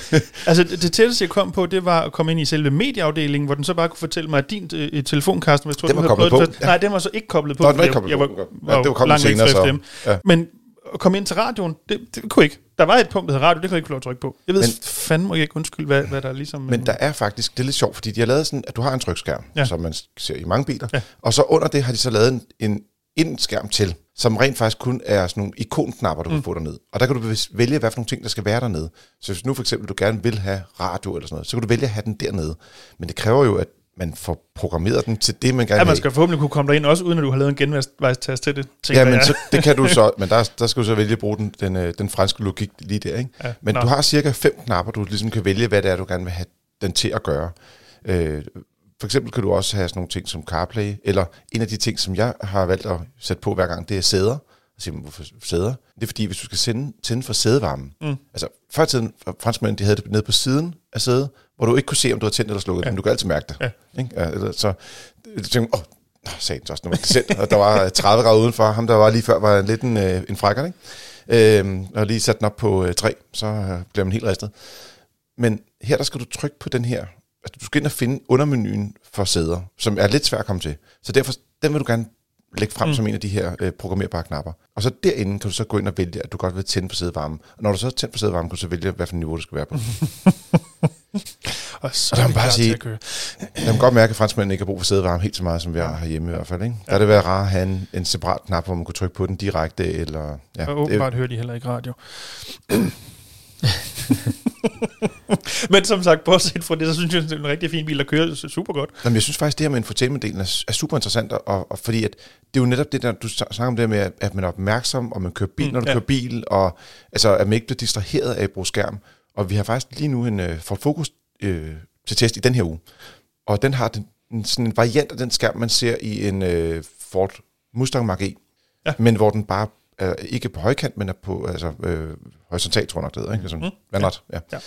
Altså det, det tætteste, jeg kom på, det var at komme ind i selve medieafdelingen, hvor den så bare kunne fortælle mig, at din øh, telefonkast, hvis jeg tror, Den du var havde koblet på, ja. Nej, den var så ikke koblet på. Nå, den var ikke Jeg- koblet jeg, på. var, Ja, var det var langt senere, så. FDM. Ja. Men at komme ind til radioen, det, det kunne ikke. Der var et punkt, der hed radio, det kunne jeg ikke få lov at trykke på. Jeg ved Men- fandme ikke undskyld, hvad, hvad der er ligesom... Men der er faktisk, det er lidt sjovt, fordi de har lavet sådan, at du har en trykskærm, Ja. som man ser i mange biler, Ja. og så under det har de så lavet en, en indskærm til, som rent faktisk kun er sådan nogle ikonknapper, du mm. kan få dernede. Og der kan du vælge, hvad for nogle ting, der skal være dernede. Så hvis nu for eksempel du gerne vil have radio eller sådan noget, så kan du vælge at have den dernede. Men det kræver jo, at man får programmeret den til det, man gerne Ja, vil man have. skal forhåbentlig kunne komme derind, også uden at du har lavet en genvejstast til det. tænker Ja, men jeg. så, det kan du så, men der, der skal du så vælge at bruge den, den, øh, den franske logik lige der, ikke? Ja, Men nå. du har cirka fem knapper, du ligesom kan vælge, hvad det er, du gerne vil have den til at gøre. Øh, for eksempel kan du også have sådan nogle ting som CarPlay, eller en af de ting, som jeg har valgt at sætte på hver gang, det er sæder. Jeg siger, hvorfor sæder? Det er fordi, hvis du skal sende, tænde for sædevarmen. Mm. Altså, før tiden, franskmændene, de havde det nede på siden af sædet, hvor du ikke kunne se, om du havde tændt eller slukket, Ja. men du kan altid mærke det. Ja. Ikke? Ja, eller, så jeg tænkte, åh, oh, sagde også, når man sendt, og der var 30 grader udenfor. Ham, der var lige før, var lidt en, øh, en frækker, ikke? Øhm, og lige sat den op på øh, 3, så øh, bliver man helt ristet. Men her der skal du trykke på den her altså, du skal ind og finde undermenuen for sæder, som er lidt svært at komme til. Så derfor, den vil du gerne lægge frem mm. som en af de her øh, programmerbare knapper. Og så derinde kan du så gå ind og vælge, at du godt vil tænde for sædevarme. Og når du så har tændt for sædevarme, kan du så vælge, hvad for niveau du skal være på. Og så Og vi bare sige-. Jeg kan godt mærke, at franskmændene ikke har brug for sædevarme helt så meget, som vi har herhjemme i hvert fald. Ikke? Der er det været rart at have en, en separat knap, hvor man kunne trykke på den direkte. Eller, ja, Og det, åbenbart hører de heller ikke radio. Men som sagt, bortset fra det, så synes jeg, det er en rigtig fin bil, der kører super godt. Jamen, jeg synes faktisk, det her med infotainment-delen er, er super interessant, og, og fordi at det er jo netop det der, du snakker om det her med, at- man er opmærksom, og man kører bil, Mm, når du ja. kører bil, og altså, at man ikke bliver distraheret af at bruge skærm. Og vi har faktisk lige nu en uh, Ford Focus uh, til test i den her uge, og den har den, en, sådan en variant af den skærm, man ser i en uh, Ford Mustang Mach E, Ja. men hvor den bare er ikke på højkant, men er på altså, øh, horisontalt, tror jeg nok, det hedder, ikke? Altså, Mm. vandret, ja. Ja.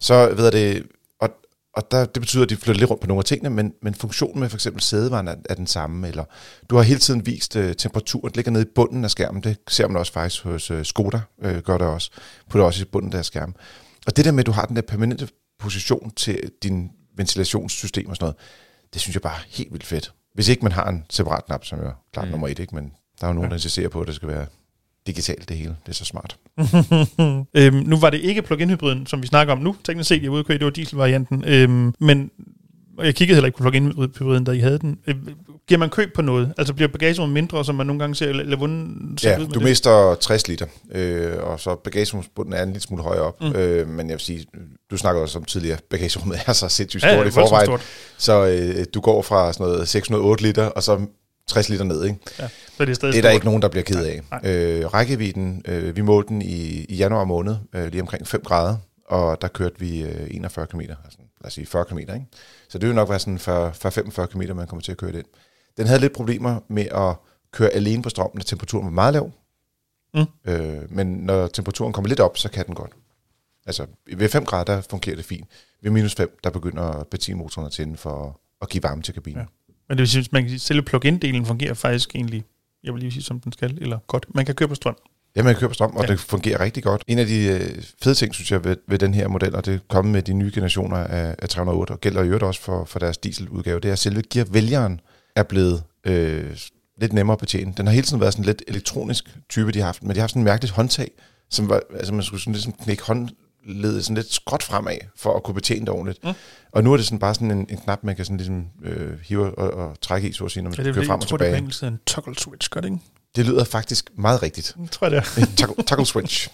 Så ved jeg det, og, og der, det betyder, at de flytter lidt rundt på nogle af tingene, men, men funktionen med for eksempel sædevaren er, er den samme, eller du har hele tiden vist uh, temperaturen, ligger nede i bunden af skærmen, det ser man også faktisk hos uh, Skoda, uh, gør det også, putter også i bunden af skærmen. Og det der med, at du har den der permanente position til din ventilationssystem og sådan noget, det synes jeg bare er helt vildt fedt. Hvis ikke man har en separat knap, som jo er klart Mm. mm. nummer et, ikke? men der er jo nogen, der insisterer på, at det skal være digitalt det hele. Det er så smart. øhm, nu var det ikke plug-in hybriden, som vi snakker om nu. Teknisk set, jeg køre, det var dieselvarianten. Øhm, men og jeg kiggede heller ikke på plug-in hybriden, da I havde den. Øh, giver man køb på noget? Altså bliver bagagerummet mindre, som man nogle gange ser, ser Ja, ud med du det? mister 60 liter, øh, og så bagagerumsbunden er en lille smule højere op. Mm. Øh, men jeg vil sige, du snakker også om tidligere, bagagerummet er så sindssygt Ja, stort ja, i voldsomt forvejen. stort. Så øh, du går fra sådan noget 608 liter, og så 60 liter ned. Ikke? Ja, så er det stadig Det er der stort. ikke nogen, der bliver ked af. Nej. Øh, rækkevidden, øh, vi målte den i, i januar måned, øh, lige omkring 5 grader, og der kørte vi øh, 41 km, altså, lad os sige 40 km. Ikke? Så det vil nok være sådan 40-45 km, man kommer til at køre den. Den havde lidt problemer med at køre alene på strøm, når temperaturen var meget lav. Mm. Øh, men når temperaturen kommer lidt op, så kan den godt. Altså ved 5 grader, der fungerer det fint. Ved minus 5, der begynder benzinmotoren at tænde for at give varme til kabinen. Ja. Men det vil sige, at man kan sige, at selve plug-in-delen fungerer faktisk egentlig, jeg vil lige sige, som den skal, eller godt. Man kan køre på strøm. Ja, man kan køre på strøm, og Ja. det fungerer rigtig godt. En af de øh, fede ting, synes jeg, ved, ved den her model, og det er kommet med de nye generationer af, af 308, og gælder i øvrigt også for, for deres dieseludgave, det er, at selve gearvælgeren er blevet øh, lidt nemmere at betjene. Den har hele tiden været sådan lidt elektronisk type, de har haft, men de har haft sådan en mærkeligt håndtag, som var, altså man skulle sådan ligesom knække håndledet sådan lidt skråt fremad, for at kunne betjene det ordentligt. Mm. Mm. Og nu er det sådan bare sådan en, en knap, man kan sådan ligesom øh, hive og, og trække i, så at sige, når man Ja, det er kører det, frem jeg og tror, det tilbage. engelsk hedder en toggle switch, gør det ikke? Det lyder faktisk meget rigtigt. Jeg tror, det er. En toggle, toggle switch.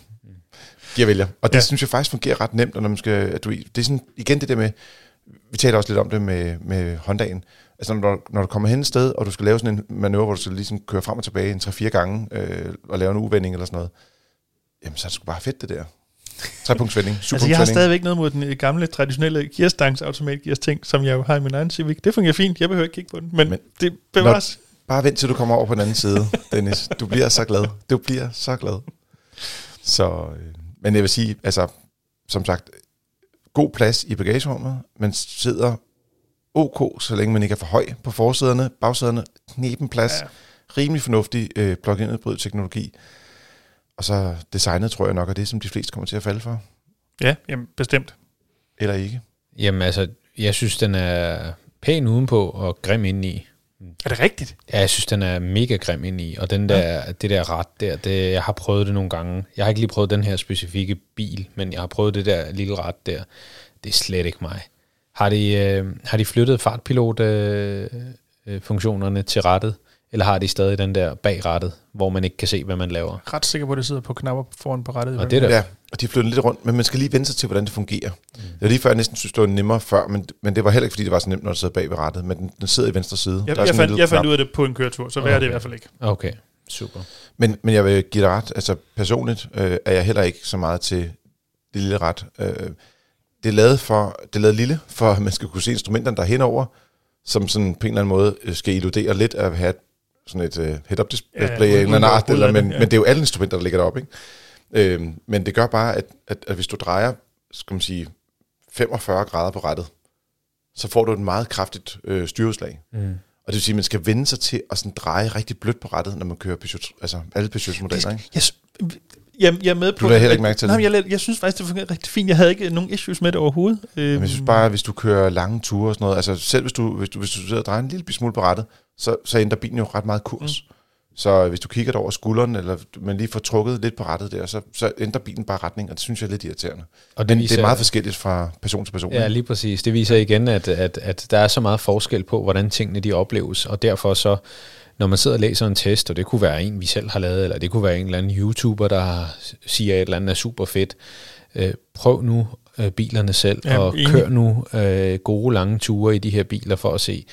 Gearvælger. Og det Ja. synes jeg faktisk fungerer ret nemt, og når man skal, at du, det er sådan, igen det der med, vi taler også lidt om det med, med Hondaen. Altså når, når du kommer hen et sted, og du skal lave sådan en manøvre, hvor du skal ligesom køre frem og tilbage en 3-4 gange, øh, og lave en uvending eller sådan noget, jamen så er det sgu bare fedt det der. Trepunktsvending, Altså, jeg har stadigvæk noget mod den øh, gamle, traditionelle gearstangs automatgears ting, som jeg jo har i min egen Civic. Det fungerer fint. Jeg behøver ikke kigge på den. Men, men Men det bevares. Bare vent til du kommer over på den anden side, Dennis. Du bliver så glad. Du bliver så glad. Så, øh, men jeg vil sige, altså, som sagt, god plads i bagagerummet. Man sidder ok, så længe man ikke er for høj på forsæderne, bagsæderne, knepen plads, Ja. rimelig fornuftig øh, plug-in hybrid teknologi. Og så designet, tror jeg nok, er det, som de fleste kommer til at falde for. Ja, jamen, bestemt. Eller ikke. Jamen altså, jeg synes, den er pæn udenpå og grim indeni. Er det rigtigt? Ja, jeg synes, den er mega grim indeni. Og den der, ja. det der ret der, det, jeg har prøvet det nogle gange. Jeg har ikke lige prøvet den her specifikke bil, men jeg har prøvet det der lille ret der. Det er slet ikke mig. Har de, øh, har de flyttet fartpilot-funktionerne øh, øh, funktionerne til rettet? Eller har de stadig den der bag rettet, hvor man ikke kan se, hvad man laver? Ret sikker på, at det sidder på knapper foran på rettet. Og det er da Ja, og de flytter lidt rundt, men man skal lige vende sig til, hvordan det fungerer. Mm. Det var lige før, jeg næsten synes, det var nemmere før, men, men det var heller ikke, fordi det var så nemt, når du sidder bag ved rattet, men den, den sidder i venstre side. Jeg, Der jeg, fandt, jeg fandt ud af det på en køretur, så hvad er det i Okay. hvert fald ikke. Okay, super. Men, men jeg vil give dig ret, altså personligt øh, er jeg heller ikke så meget til det lille ret. Øh, det er lavet for, det er lavet lille, for at man skal kunne se instrumenterne der er henover, som sådan på en eller anden måde øh, skal illudere lidt at have et, sådan et uh, head-up display Ja, af en eller anden art, eller, men, ja. men det er jo alle instrumenter, der ligger deroppe. Ikke? Øh, men det gør bare, at, at, at hvis du drejer, skal man sige, 45 grader på rettet, så får du et meget kraftigt øh, styreudslag. Mm. Og det vil sige, at man skal vende sig til at sådan dreje rigtig blødt på rettet, når man kører Peugeot, altså alle Peugeot-modeller. Jeg, jeg, jeg er med på Du lader heller ikke mærke til Nej, det? men jeg, jeg synes faktisk, det fungerer rigtig fint. Jeg havde ikke nogen issues med det overhovedet. Øhm, Men jeg synes bare, hvis du kører lange ture og sådan noget, altså selv hvis du, hvis du, hvis du sidder og drejer en lille smule på rettet, så, så ændrer bilen jo ret meget kurs. Mm. Så hvis du kigger det over skulderen, eller man lige får trukket lidt på rettet der, så, så ændrer bilen bare retning, og det synes jeg er lidt irriterende. Og Men det er meget forskelligt fra person til person. Ja, lige præcis. Det viser igen, at, at, at der er så meget forskel på, hvordan tingene de opleves, og derfor så, når man sidder og læser en test, og det kunne være en, vi selv har lavet, eller det kunne være en eller anden YouTuber, der siger, at et eller andet er super fedt, øh, prøv nu øh, bilerne selv, Ja, og enig. kør nu øh, gode lange ture i de her biler for at se,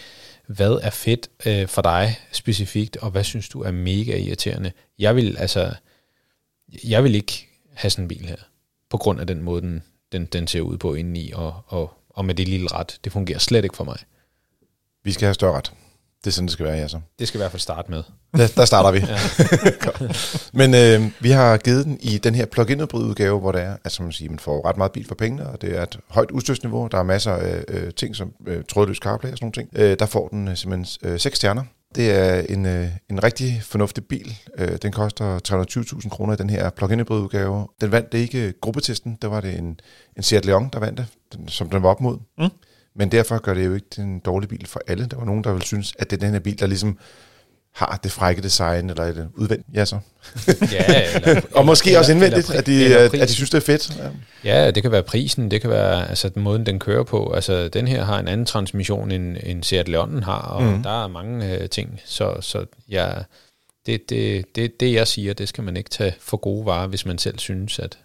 hvad er fedt øh, for dig specifikt, og hvad synes du er mega irriterende. Jeg vil altså, jeg vil ikke have sådan en bil her, på grund af den måde, den, den, den ser ud på indeni, og, og, og med det lille ret. Det fungerer slet ikke for mig. Vi skal have større ret. Det er sådan, det skal være, ja så. Det skal i hvert fald starte med. Der, der starter vi. Men øh, vi har givet den i den her plug-in udgave, hvor der er, altså man, siger, man får ret meget bil for pengene, og det er et højt udstyrsniveau. Der er masser af øh, ting, som øh, trådløs CarPlay og sådan nogle ting. Øh, der får den øh, simpelthen øh, 6 stjerner. Det er en, øh, en rigtig fornuftig bil. Øh, den koster 320.000 kroner i den her plug-in udgave. Den vandt ikke gruppetesten. Der var det en, en Seat Leon, der vandt det, den, som den var op mod. Mm. Men derfor gør det jo ikke en dårlig bil for alle. Der var nogen, der vil synes, at det er den her bil, der ligesom har det frække design, eller et udvendigt. Ja, så. Ja, eller, Og måske eller- også indvendigt, eller pri- at de, eller at, de synes, det er fedt. Ja. Ja, det kan være prisen, det kan være altså, den måden, den kører på. Altså, den her har en anden transmission, end, end Seat Leonen har, og mm. der er mange øh, ting. Så, så ja, det, det, det, det, jeg siger, det skal man ikke tage for gode varer, hvis man selv synes, at,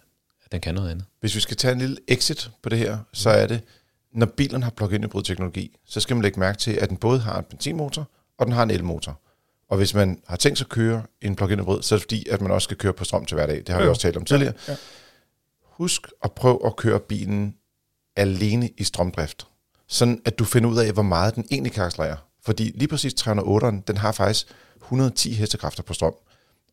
at den kan noget andet. Hvis vi skal tage en lille exit på det her, så er det, når bilen har plug-in hybrid teknologi, så skal man lægge mærke til, at den både har en benzinmotor, og den har en elmotor. Og hvis man har tænkt sig at køre en plug-in hybrid, så er det fordi, at man også skal køre på strøm til hverdag. Det har vi Jo. også talt om tidligere. Ja. Husk at prøve at køre bilen alene i strømdrift. Sådan at du finder ud af, hvor meget den egentlig kan accelerere. Fordi lige præcis 308'eren, den har faktisk 110 hestekræfter på strøm.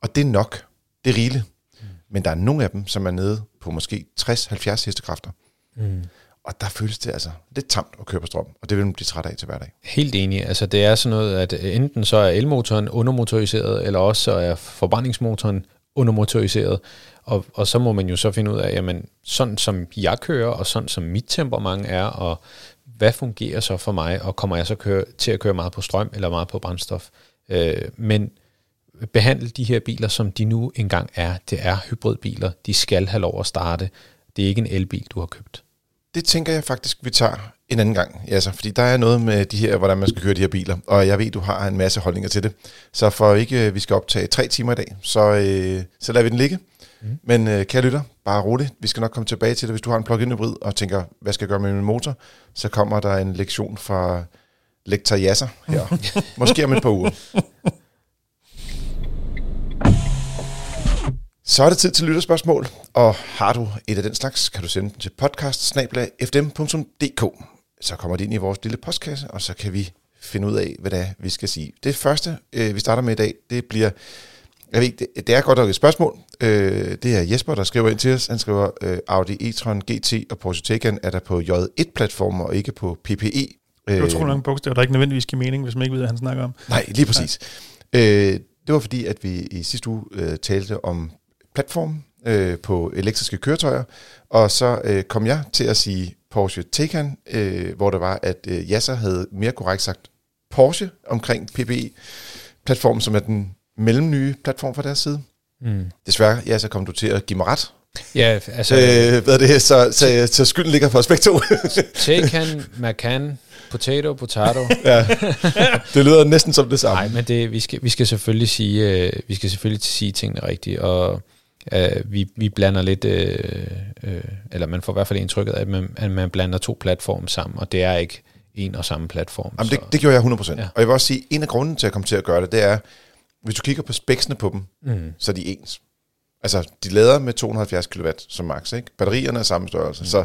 Og det er nok. Det er rigeligt. Mm. Men der er nogle af dem, som er nede på måske 60-70 hestekræfter. Mm. Og der føles det altså lidt tamt at køre på strøm, og det vil man blive træt af til hverdag. Helt enig. Altså, det er sådan noget, at øh, enten så er elmotoren undermotoriseret, eller også så er forbrændingsmotoren undermotoriseret. Og, og så må man jo så finde ud af, jamen, sådan som jeg kører, og sådan som mit temperament er, og hvad fungerer så for mig, og kommer jeg så køre, til at køre meget på strøm, eller meget på brændstof. Øh, men behandle de her biler, som de nu engang er. Det er hybridbiler. De skal have lov at starte. Det er ikke en elbil, du har købt. Det tænker jeg faktisk, vi tager en anden gang. Altså, fordi der er noget med de her, hvordan man skal køre de her biler, og jeg ved, du har en masse holdninger til det. Så for ikke, øh, vi skal optage tre timer i dag, så, øh, så lader vi den ligge. Mm. Men øh, kære lytter, bare roligt. Vi skal nok komme tilbage til det. Hvis du har en plug-in hybrid og tænker, hvad skal jeg gøre med min motor, så kommer der en lektion fra Lektor Jasser her. Måske om et par uger. Så er det tid til lytterspørgsmål, og har du et af den slags, kan du sende den til podcast Så kommer det ind i vores lille postkasse, og så kan vi finde ud af, hvad det er, vi skal sige. Det første, øh, vi starter med i dag, det bliver, jeg ved, det, det er godt nok et spørgsmål. Øh, det er Jesper, der skriver ind til os. Han skriver, øh, Audi e-tron GT og Porsche Taycan er der på J1-platformer og ikke på PPE. Det er utrolig mange bogstaver, der ikke nødvendigvis giver mening, hvis man ikke ved, hvad han snakker om. Nej, lige præcis. Øh, det var fordi, at vi i sidste uge øh, talte om platform øh, på elektriske køretøjer, og så øh, kom jeg til at sige Porsche Taycan, øh, hvor det var, at øh, Yasser havde mere korrekt sagt Porsche omkring PPE, platformen, som er den mellemnye platform fra deres side. Mm. Desværre, Yasser, kom du til at give mig ret. Ja, altså... Øh, hvad er det, så, så, så skylden ligger for os begge to. Taken, Macan, potato, potato. ja, det lyder næsten som det samme. Nej, men det, vi, skal, vi skal selvfølgelig sige, øh, vi skal selvfølgelig sige tingene rigtigt, og øh, vi, vi blander lidt, øh, øh, eller man får i hvert fald indtrykket af, at man, at man blander to platforme sammen, og det er ikke en og samme platform. Jamen, det, det gjorde jeg 100%. Ja. Og jeg vil også sige, en af grunden til at komme til at gøre det, det er, hvis du kigger på spæksene på dem, Mm. så er de ens. Altså, de lader med 270 kW som max, ikke? Batterierne er samme størrelse, mm. så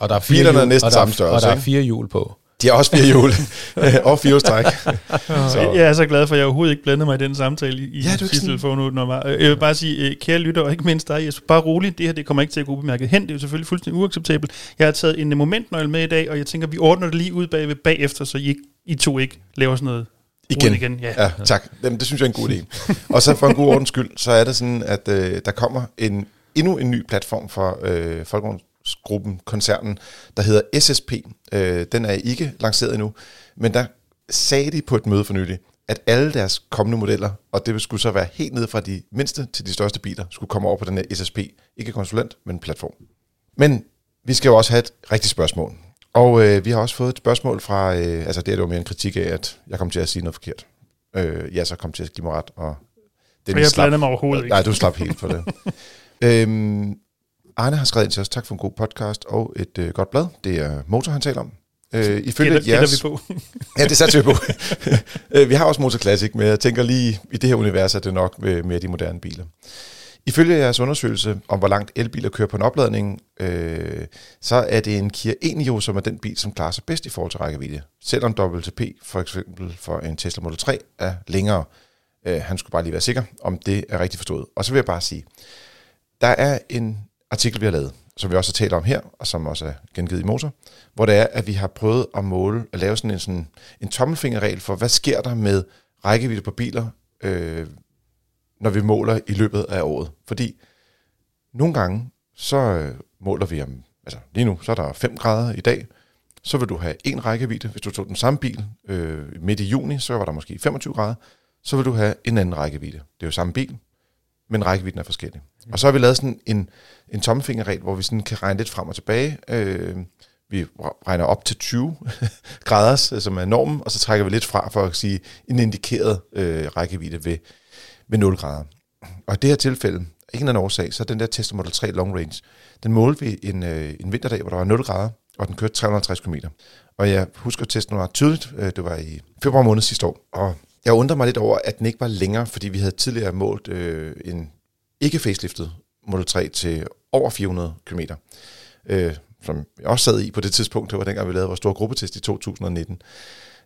Og der er Bilerne er hjul- næsten og der samme størrelse, Og der er fire hjul på. De har også fire hjul og fire stræk. så. Jeg er så glad for, at jeg overhovedet ikke blandede mig i den samtale i, Ja, sidste telefon. Var. Jeg vil bare sige, øh, kære lytter, og ikke mindst dig, Jesper, bare roligt, det her det kommer ikke til at gå ubemærket hen. Det er jo selvfølgelig fuldstændig uacceptabelt. Jeg har taget en momentnøgle med i dag, og jeg tænker, vi ordner det lige ud bagved bagefter, så I, ikke, I to ikke laver sådan noget Igen. igen. Ja. Ja, tak. Jamen, det synes jeg er en god idé. og så for en god ordens skyld, så er det sådan, at øh, der kommer en endnu en ny platform for øh, Folkevognsgruppen, koncernen, der hedder SSP. Øh, den er ikke lanceret endnu, men der sagde de på et møde for nylig, at alle deres kommende modeller, og det skulle så være helt ned fra de mindste til de største biler, skulle komme over på den her SSP. Ikke konsulent, men platform. Men vi skal jo også have et rigtigt spørgsmål. Og øh, vi har også fået et spørgsmål fra, øh, altså det er jo mere en kritik af, at jeg kom til at sige noget forkert. Øh, jeg så kom til at give mig ret, og den jeg blander mig overhovedet ikke. Nej, du slap helt for det. øhm, Arne har skrevet ind til os, tak for en god podcast og et øh, godt blad. Det er Motor, han taler om. Øh, ifølge gætter, jeres, vi på. ja, det satser vi på. Øh, vi har også Motor Classic, men jeg tænker lige, i det her univers er det nok med, med de moderne biler. Ifølge jeres undersøgelse om, hvor langt elbiler kører på en opladning, øh, så er det en Kia e som er den bil, som klarer sig bedst i forhold til rækkevidde. Selvom WLTP for eksempel for en Tesla Model 3 er længere. Øh, han skulle bare lige være sikker, om det er rigtigt forstået. Og så vil jeg bare sige, der er en artikel, vi har lavet, som vi også har talt om her, og som også er gengivet i motor, hvor det er, at vi har prøvet at måle, at lave sådan en, sådan en tommelfingerregel for, hvad sker der med rækkevidde på biler, øh, når vi måler i løbet af året. Fordi nogle gange, så øh, måler vi om, altså lige nu, så er der 5 grader i dag, så vil du have en rækkevidde. Hvis du tog den samme bil øh, midt i juni, så var der måske 25 grader, så vil du have en anden rækkevidde. Det er jo samme bil, men rækkevidden er forskellig. Og så har vi lavet sådan en, en tommelfingerregel, hvor vi sådan kan regne lidt frem og tilbage. Øh, vi regner op til 20 grader, øh, som er normen, og så trækker vi lidt fra for at sige en indikeret øh, rækkevidde ved, ved 0 grader. Og i det her tilfælde, ikke en anden årsag, så den der Tesla Model 3 Long Range, den målte vi en, øh, en vinterdag, hvor der var 0 grader, og den kørte 350 km. Og jeg husker testen var tydeligt, øh, det var i februar måned sidste år, og jeg undrer mig lidt over, at den ikke var længere, fordi vi havde tidligere målt øh, en ikke-faceliftet Model 3 til over 400 km, øh, som jeg også sad i på det tidspunkt, det var dengang, vi lavede vores store gruppetest i 2019.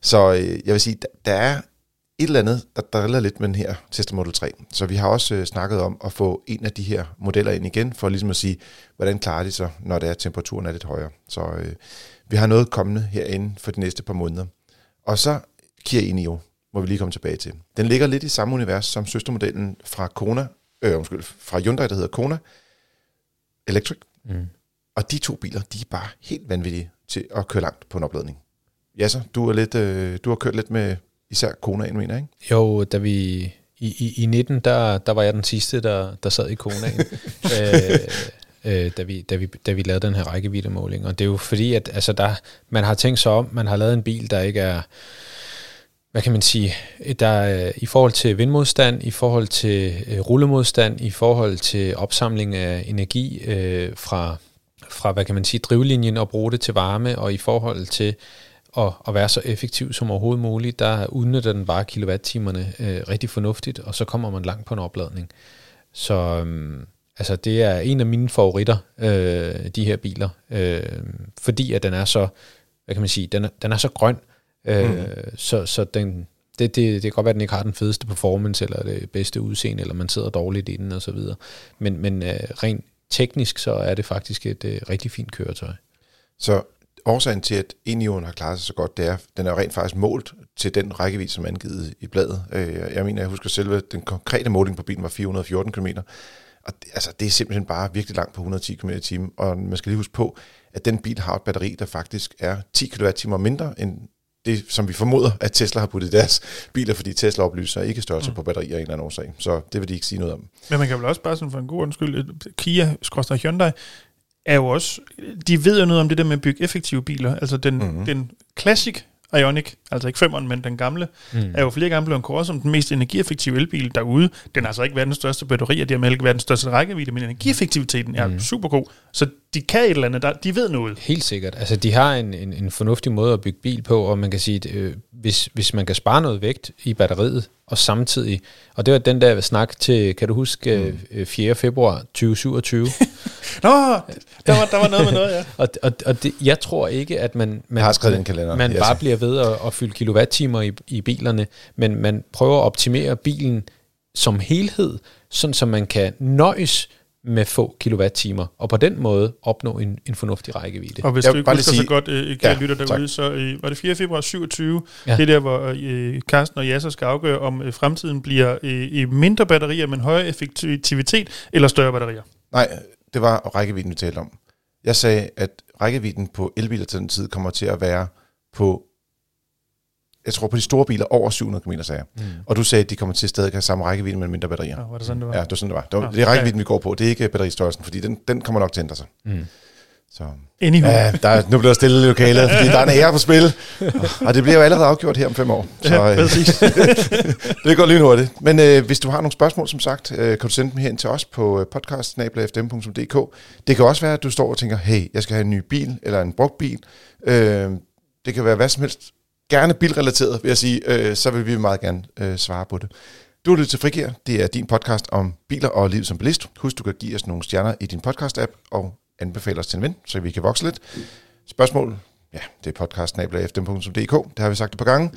Så øh, jeg vil sige, der, der er et eller andet, der driller lidt med den her Tesla Model 3. Så vi har også øh, snakket om at få en af de her modeller ind igen, for ligesom at sige, hvordan klarer de sig, når det er, temperaturen er lidt højere. Så øh, vi har noget kommende herinde for de næste par måneder. Og så Kia Enio, må vi lige komme tilbage til. Den ligger lidt i samme univers som søstermodellen fra Kona, øh, undskyld, fra Hyundai, der hedder Kona Electric. Mm. Og de to biler, de er bare helt vanvittige til at køre langt på en opladning. Ja, så du, er lidt, øh, du har kørt lidt med især Kona, mener ikke? Jo, da vi i, i, i 19, der, der var jeg den sidste, der, der sad i Konaen, øh, øh, da, vi, da, vi, da vi lavede den her rækkeviddemåling. Og det er jo fordi, at altså, der, man har tænkt sig om, man har lavet en bil, der ikke er hvad kan man sige, der er i forhold til vindmodstand, i forhold til øh, rullemodstand, i forhold til opsamling af energi øh, fra, fra, hvad kan man sige, drivlinjen og bruge det til varme, og i forhold til at, at være så effektiv som overhovedet muligt, der udnytter den bare kilowattimerne øh, rigtig fornuftigt, og så kommer man langt på en opladning. Så øh, altså, det er en af mine favoritter, øh, de her biler, øh, fordi at den er så, hvad kan man sige, den er, den er så grøn, Øh, mm. Så, så den, det, det, det kan godt være, at den ikke har den fedeste performance, eller det bedste udseende, eller man sidder dårligt i den, og så videre. Men, men uh, rent teknisk, så er det faktisk et uh, rigtig fint køretøj. Så årsagen til, at Enioen har klaret sig så godt, det er, den er rent faktisk målt til den rækkevidde, som er angivet i bladet. Jeg mener, jeg husker selve, den konkrete måling på bilen var 414 km. Og det, altså, det er simpelthen bare virkelig langt på 110 km i timen. Og man skal lige huske på, at den bil har et batteri, der faktisk er 10 kWh mindre end det, som vi formoder, at Tesla har puttet i deres biler, fordi Tesla oplyser ikke størrelse mm. på batterier af en eller anden årsag. Så det vil de ikke sige noget om. Men man kan vel også bare sådan for en god undskyld, Kia, Hyundai, er jo også, de ved jo noget om det der med at bygge effektive biler. Altså den, mm-hmm. den Classic Ioniq, altså ikke femeren, men den gamle, mm. er jo flere gange blevet kåret som den mest energieffektive elbil derude. Den har altså ikke verdens største batteri, og det har ikke verdens største rækkevidde, men energieffektiviteten er mm. super god. Så de kan et eller andet, der, de ved noget. Helt sikkert. Altså de har en, en, en fornuftig måde at bygge bil på, og man kan sige, at øh, hvis, hvis man kan spare noget vægt i batteriet, og samtidig, og det var den der snak til, kan du huske, mm. 4. Øh, februar 2027? Nå, der var, der var noget med noget, ja. og og, og det, jeg tror ikke, at man, man, jeg har skrevet en kalender. man yes. bare bliver ved at, at fylde kilowatt-timer i, i bilerne, men man prøver at optimere bilen som helhed, sådan så man kan nøjes med få kilowatt-timer, og på den måde opnå en, en fornuftig rækkevidde. Og hvis jeg du ikke husker sige, så godt, øh, kan ja, lytter derude, tak. så øh, var det 4. februar 27, ja. det der, hvor øh, Carsten og Jasser skal afgøre, om øh, fremtiden bliver øh, mindre batterier, men højere effektivitet, eller større batterier. Nej, det var rækkevidden, vi talte om. Jeg sagde, at rækkevidden på elbiler til den tid kommer til at være på, jeg tror på de store biler over 700 km, sagde jeg. Mm. Og du sagde, at de kommer til at stadig have samme rækkevidde med mindre batterier. Ja, var det sådan, det var? Ja, det var sådan, det var. Det, var, Nå, det er rækkevidden, ja. vi går på. Det er ikke batteristørrelsen, fordi den, den kommer nok til at ændre sig. Mm. Så. Anywho. Ja, der er, nu bliver der stille i lokalet, fordi der er en ære på spil. Og det bliver jo allerede afgjort her om fem år. Så Ja, øh, præcis. det går lynhurtigt. Men øh, hvis du har nogle spørgsmål, som sagt, øh, kan du sende dem hen til os på øh, podcast Det kan også være, at du står og tænker, hey, jeg skal have en ny bil, eller en brugt bil. Øh, det kan være hvad som helst. Gerne bilrelateret, vil jeg sige. Øh, så vil vi meget gerne øh, svare på det. Du har lyttet til Frigir. Det er din podcast om biler og liv som bilist. Husk, du kan give os nogle stjerner i din podcast-app, og anbefale os til en ven, så vi kan vokse lidt. Spørgsmål? Ja, det er podcast Det har vi sagt et par gange.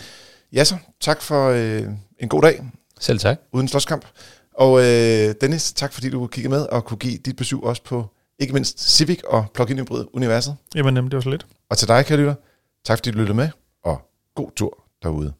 Ja så, tak for øh, en god dag Selv tak. uden slåskamp. Og øh, Dennis, tak fordi du kiggede med og kunne give dit besøg også på ikke mindst Civic og plug-in hybrid universet. Jamen, det var så lidt. Og til dig, kære lytter, tak fordi du lyttede med, god tur derude.